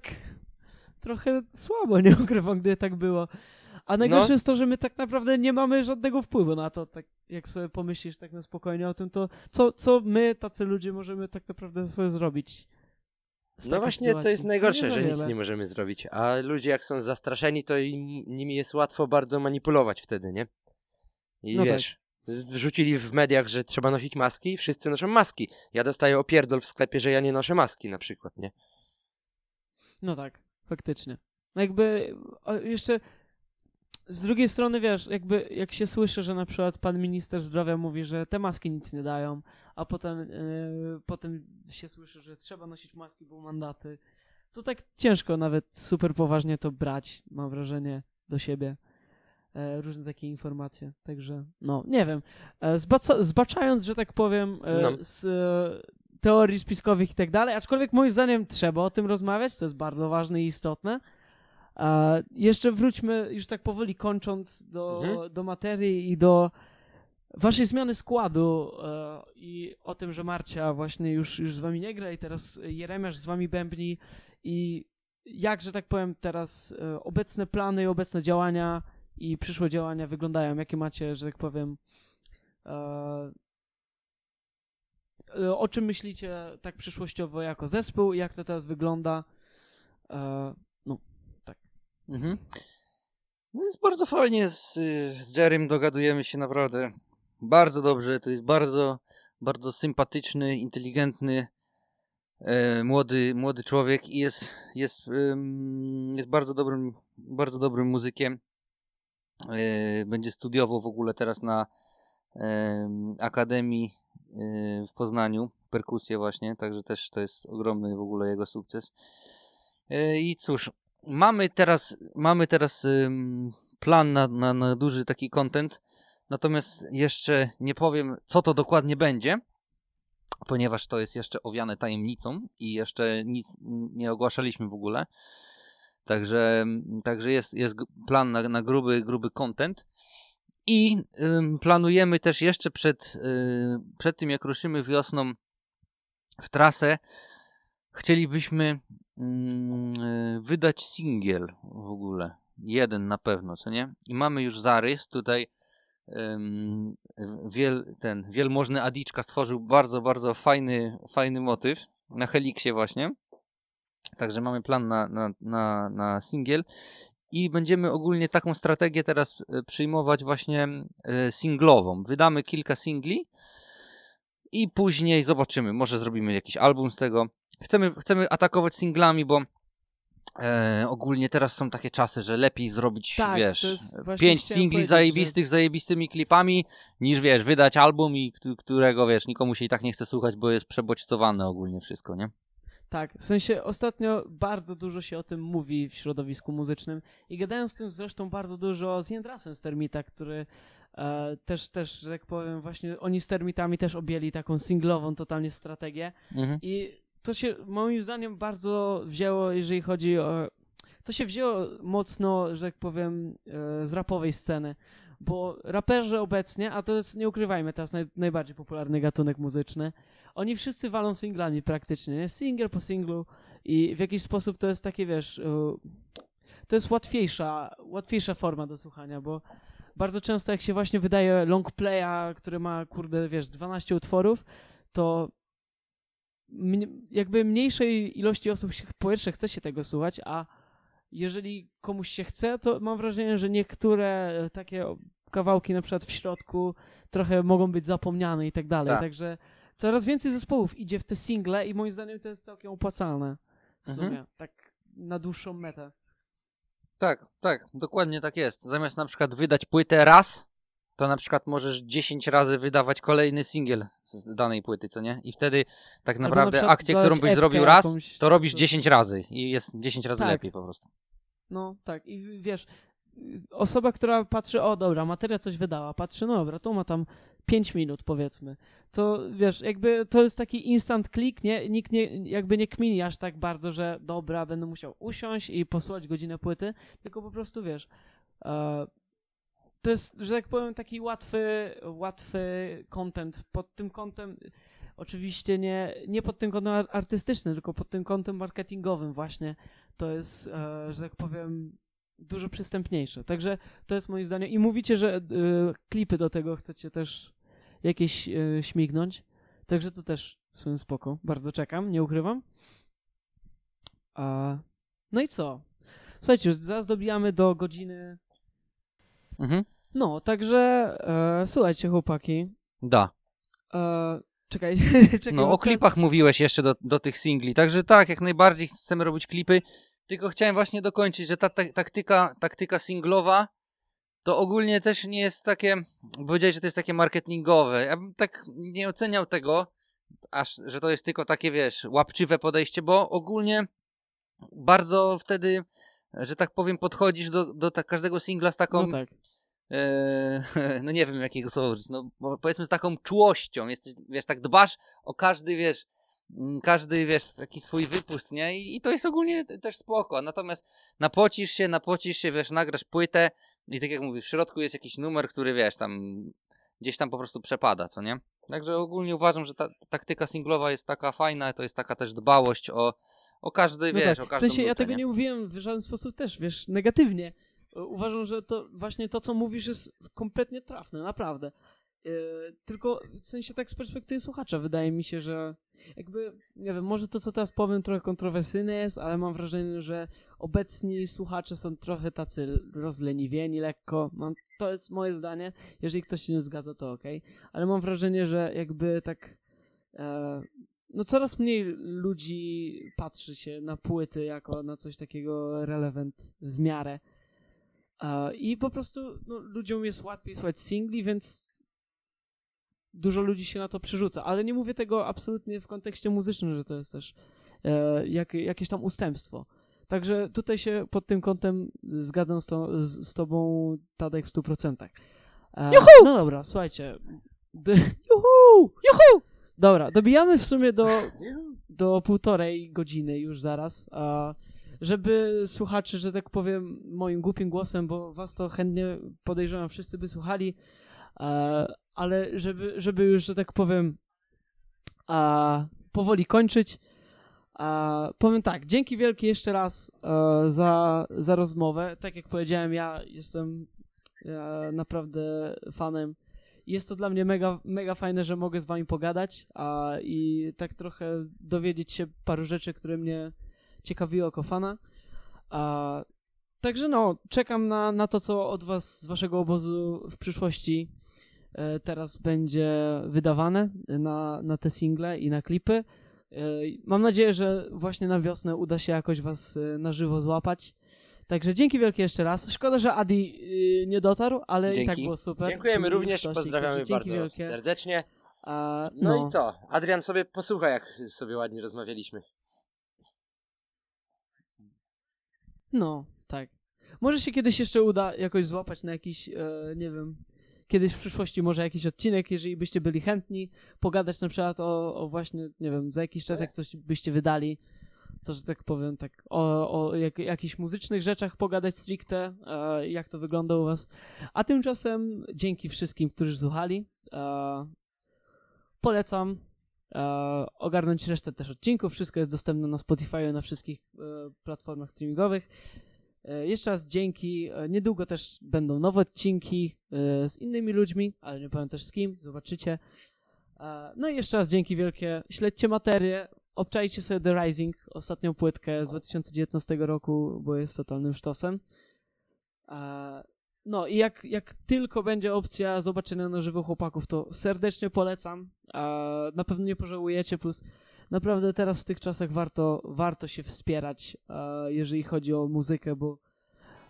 Speaker 1: trochę słabo, nie ukrywam, gdy tak było. A najgorsze
Speaker 3: No.
Speaker 1: jest to, że my tak naprawdę nie mamy żadnego wpływu na to, tak jak sobie pomyślisz tak na spokojnie o tym, to co, co my, tacy ludzie, możemy tak naprawdę sobie zrobić?
Speaker 3: No właśnie, to
Speaker 1: sytuacji?
Speaker 3: jest najgorsze,
Speaker 1: Nie za
Speaker 3: że nic nie możemy zrobić. A ludzie jak są zastraszeni, to im, nimi jest łatwo bardzo manipulować wtedy, nie? I
Speaker 1: No tak.
Speaker 3: wiesz, wrzucili w mediach, że trzeba nosić maski i wszyscy noszą maski. Ja dostaję opierdol w sklepie, że ja nie noszę maski na przykład, nie?
Speaker 1: No tak, faktycznie. No jakby jeszcze z drugiej strony, wiesz, jakby jak się słyszy, że na przykład pan minister zdrowia mówi, że te maski nic nie dają, a potem, yy, potem się słyszy, że trzeba nosić maski, bo mandaty, to tak ciężko nawet super poważnie to brać, mam wrażenie, do siebie. E, różne takie informacje, także no, nie wiem. E, zbaca- zbaczając, że tak powiem, e,
Speaker 3: No.
Speaker 1: z e, teorii spiskowych i tak dalej, aczkolwiek moim zdaniem trzeba o tym rozmawiać, to jest bardzo ważne i istotne. E, jeszcze wróćmy, już tak powoli kończąc do,
Speaker 3: Mhm.
Speaker 1: do materii i do waszej zmiany składu e, i o tym, że Marcia właśnie już, już z wami nie gra i teraz Jeremiasz z wami bębni i jak, że tak powiem, teraz e, obecne plany i obecne działania i przyszłe działania wyglądają? Jakie macie, że tak powiem, e, e, o czym myślicie tak przyszłościowo jako zespół? Jak to teraz wygląda? E,
Speaker 2: Mhm. No jest bardzo fajnie z, z Jerrym, dogadujemy się naprawdę bardzo dobrze. To jest bardzo, bardzo sympatyczny, inteligentny, e, młody, młody człowiek i jest, jest, ym, jest bardzo dobrym, bardzo dobrym muzykiem. E, będzie studiował w ogóle teraz na em, Akademii e, w Poznaniu perkusję właśnie, także też to jest ogromny w ogóle jego sukces. E, I cóż, mamy teraz, mamy teraz ym, plan na, na, na duży taki content, natomiast jeszcze nie powiem, co to dokładnie będzie, ponieważ to jest jeszcze owiane tajemnicą i jeszcze nic nie ogłaszaliśmy w ogóle. Także, także jest, jest plan na, na gruby, gruby content. I ym, planujemy też jeszcze przed, y, przed tym, jak ruszymy wiosną w trasę, chcielibyśmy mm, y, wydać singiel w ogóle. Jeden na pewno, co nie? I mamy już zarys tutaj. wiel, ten wielmożny Adiczka stworzył bardzo, bardzo fajny, fajny motyw na Heliksie właśnie. Także mamy plan na, na, na, na singiel i będziemy ogólnie taką strategię teraz e, przyjmować właśnie e, singlową. Wydamy kilka singli i później zobaczymy, może zrobimy jakiś album z tego. Chcemy, chcemy atakować singlami, bo e, ogólnie teraz są takie czasy, że lepiej zrobić,
Speaker 1: Tak,
Speaker 2: wiesz, pięć singli zajebistych, zajebistymi klipami, niż, wiesz, wydać album i któ- którego, wiesz, nikomu się i tak nie chce słuchać, bo jest przebodźcowane ogólnie wszystko, nie?
Speaker 1: Tak, w sensie ostatnio bardzo dużo się o tym mówi w środowisku muzycznym i gadałem z tym zresztą bardzo dużo z Jędrasem z Termita, który e, też, też, że tak powiem, właśnie oni z Termitami też objęli taką singlową totalnie strategię
Speaker 2: Mhm.
Speaker 1: i to się moim zdaniem bardzo wzięło, jeżeli chodzi o... To się wzięło mocno, że tak powiem, e, z rapowej sceny, bo raperzy obecnie, a to jest, nie ukrywajmy, teraz naj, najbardziej popularny gatunek muzyczny, oni wszyscy walą singlami praktycznie, nie? Single po singlu i w jakiś sposób to jest takie, wiesz, y, to jest łatwiejsza, łatwiejsza forma do słuchania, bo bardzo często jak się właśnie wydaje long playa, który ma, kurde, wiesz, 12 utworów, to jakby mniejszej ilości osób po pierwsze chce się tego słuchać, a jeżeli komuś się chce, to mam wrażenie, że niektóre e, takie kawałki na przykład w środku trochę mogą być zapomniane i tak dalej,
Speaker 2: Tak.
Speaker 1: także coraz więcej zespołów idzie w te single i moim zdaniem to jest całkiem opłacalne w
Speaker 2: Mhm.
Speaker 1: sumie, tak na dłuższą metę.
Speaker 2: Tak, tak, dokładnie tak jest. Zamiast na przykład wydać płytę raz, to na przykład możesz 10 razy wydawać kolejny singiel z danej płyty, co nie? I wtedy tak
Speaker 1: na
Speaker 2: naprawdę
Speaker 1: przykład
Speaker 2: akcję, którą byś
Speaker 1: epkę
Speaker 2: zrobił raz,
Speaker 1: jakąś,
Speaker 2: to robisz
Speaker 1: to-
Speaker 2: 10 razy i jest 10 razy
Speaker 1: Tak.
Speaker 2: lepiej po prostu.
Speaker 1: No tak, i wiesz, osoba, która patrzy, o dobra, materia coś wydała, patrzy, no dobra, to ma tam 5 minut powiedzmy. To wiesz, jakby to jest taki instant click, nie? Nikt nie, jakby nie kmini aż tak bardzo, że dobra, będę musiał usiąść i posłuchać godzinę płyty, tylko po prostu wiesz, e, to jest, że tak powiem, taki łatwy, łatwy content. Pod tym kątem, oczywiście nie, nie pod tym kątem ar- artystycznym, tylko pod tym kątem marketingowym właśnie. To jest, e, że tak powiem, dużo przystępniejsze. Także to jest moim zdaniem. I mówicie, że e, klipy do tego chcecie też jakieś e, śmignąć. Także to też w sumie spoko. Bardzo czekam, nie ukrywam. A, no i co? Słuchajcie, już zaraz dobijamy do godziny
Speaker 2: Mhm.
Speaker 1: no, także e, słuchajcie, chłopaki.
Speaker 2: Da.
Speaker 1: E, czekaj, czekaj.
Speaker 2: No o klipach mówiłeś jeszcze do, do tych singli, także tak, jak najbardziej chcemy robić klipy, tylko chciałem właśnie dokończyć, że ta, ta taktyka, taktyka singlowa to ogólnie też nie jest takie, powiedziałeś, że to jest takie marketingowe, ja bym tak nie oceniał tego, aż, że to jest tylko takie, wiesz, łapczywe podejście, bo ogólnie bardzo wtedy, że tak powiem, podchodzisz do, do ta, każdego singla z taką
Speaker 1: No tak.
Speaker 2: Eee, no nie wiem jakiego słowa użyć, no powiedzmy z taką czułością, jesteś, wiesz, tak dbasz o każdy, wiesz, mm, każdy, wiesz, taki swój wypust, nie? I, i to jest ogólnie też spoko, natomiast napocisz się, napocisz się, wiesz, nagrasz płytę i tak jak mówię, w środku jest jakiś numer, który, wiesz, tam gdzieś tam po prostu przepada, co nie? Także ogólnie uważam, że ta taktyka singlowa jest taka fajna, to jest taka też dbałość o, o każdy,
Speaker 1: No
Speaker 2: wiesz,
Speaker 1: tak.
Speaker 2: o
Speaker 1: W
Speaker 2: każdą
Speaker 1: sensie ja tego
Speaker 2: nie?
Speaker 1: nie mówiłem w żaden sposób też, wiesz, negatywnie. E, Uważam, że to właśnie to, co mówisz, jest kompletnie trafne, naprawdę. E, tylko w sensie tak z perspektywy słuchacza wydaje mi się, że jakby, nie wiem, może to, co teraz powiem, trochę kontrowersyjne jest, ale mam wrażenie, że obecni słuchacze są trochę tacy rozleniwieni lekko. Mam, to jest moje zdanie. Jeżeli ktoś się nie zgadza, to okej. Ale mam wrażenie, że jakby tak e, no coraz mniej ludzi patrzy się na płyty jako na coś takiego relevant w miarę. E, I po prostu no, ludziom jest łatwiej słuchać singli, więc dużo ludzi się na to przerzuca. Ale nie mówię tego absolutnie w kontekście muzycznym, że to jest też e, jak, jakieś tam ustępstwo. Także tutaj się pod tym kątem zgadzam z, to, z, z tobą, Tadek, w 100%. E, No dobra, słuchajcie. D- Juhu! Juhu! Dobra, dobijamy w sumie do, do półtorej godziny już zaraz. A żeby słuchacze, że tak powiem, moim głupim głosem, bo was to chętnie podejrzewam, wszyscy by słuchali, e, ale żeby, żeby już, że tak powiem, a, powoli kończyć. A, powiem tak, dzięki wielkie jeszcze raz e, za, za rozmowę. Tak jak powiedziałem, ja jestem e, naprawdę fanem jest to dla mnie mega, mega fajne, że mogę z wami pogadać a, i tak trochę dowiedzieć się paru rzeczy, które mnie ciekawiły jako fana. A, także no, czekam na, na to, co od was z waszego obozu w przyszłości e, teraz będzie wydawane na, na te single i na klipy. E, mam nadzieję, że właśnie na wiosnę uda się jakoś was e, na żywo złapać. Także dzięki wielkie jeszcze raz. Szkoda, że Adi y, nie dotarł, ale i tak
Speaker 2: Dzięki.
Speaker 1: było super.
Speaker 3: Dziękujemy
Speaker 1: Był
Speaker 3: również,
Speaker 1: sztosik,
Speaker 3: pozdrawiamy
Speaker 1: także dzięki
Speaker 3: bardzo
Speaker 1: wielkie.
Speaker 3: serdecznie.
Speaker 1: A,
Speaker 3: No,
Speaker 1: no,
Speaker 3: i co? Adrian sobie posłucha, jak sobie ładnie rozmawialiśmy.
Speaker 1: No, tak. Może się kiedyś jeszcze uda jakoś złapać na jakiś, e, nie wiem, kiedyś w przyszłości może jakiś odcinek, jeżeli byście byli chętni, pogadać na przykład o, o właśnie, nie wiem, za jakiś czas, jak coś byście wydali, to, że tak powiem, tak, o, o jak, jakichś muzycznych rzeczach pogadać stricte, e, jak to wygląda u was. A tymczasem dzięki wszystkim, którzy słuchali. E, polecam ogarnąć resztę też odcinków. Wszystko jest dostępne na Spotify, na wszystkich e, platformach streamingowych. E, Jeszcze raz dzięki. E, Niedługo też będą nowe odcinki e, z innymi ludźmi, ale nie powiem też z kim, zobaczycie. E, No i jeszcze raz dzięki wielkie. Śledźcie materię, obczajcie sobie The Rising, ostatnią płytkę z 2019 roku, bo jest totalnym sztosem. No i jak, jak tylko będzie opcja zobaczenia na żywo chłopaków, to serdecznie polecam. Na pewno nie pożałujecie, plus naprawdę teraz w tych czasach warto, warto się wspierać, jeżeli chodzi o muzykę, bo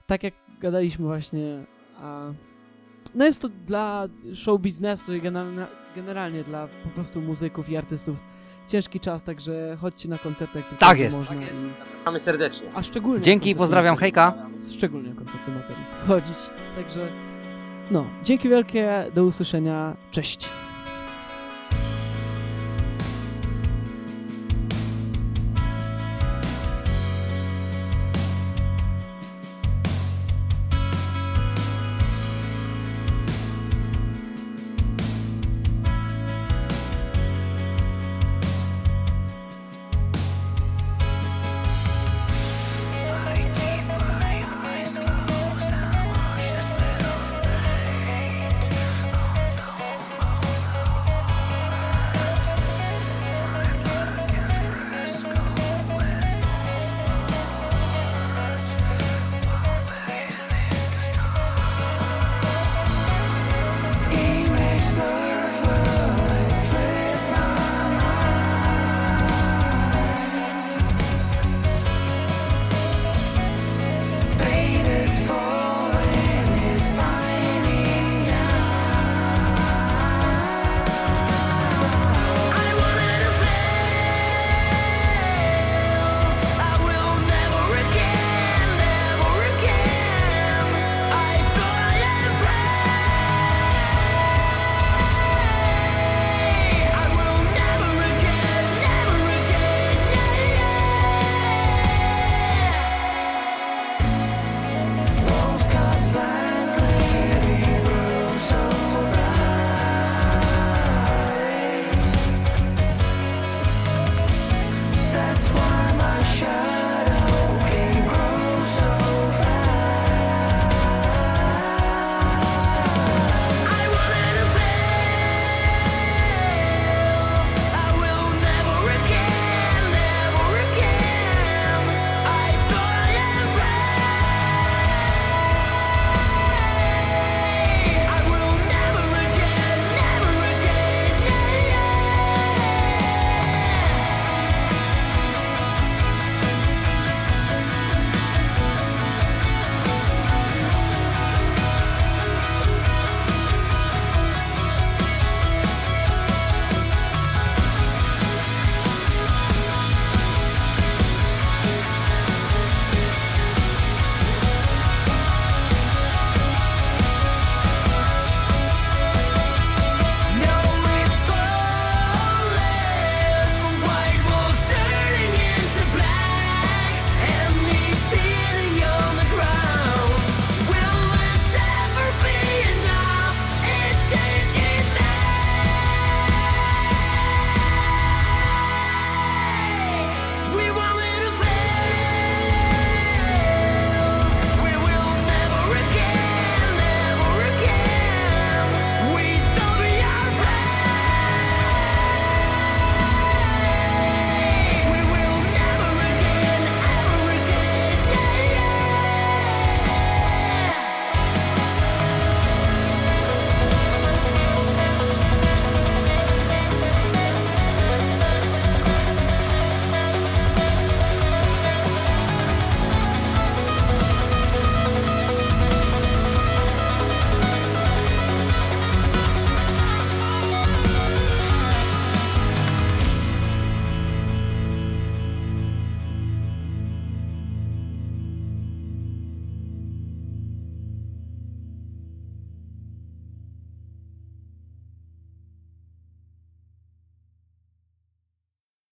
Speaker 1: tak jak gadaliśmy właśnie, no jest to dla show biznesu i generalnie, dla po prostu muzyków i artystów ciężki czas, także chodźcie na koncerty, jak tylko
Speaker 2: Tak jest.
Speaker 1: Można
Speaker 3: Tak jest. Mamy serdecznie.
Speaker 1: A szczególnie
Speaker 2: Dzięki,
Speaker 1: koncerty.
Speaker 2: pozdrawiam, hejka.
Speaker 1: szczególnie koncerty materii chodzić. Także no, dzięki wielkie, do usłyszenia, cześć.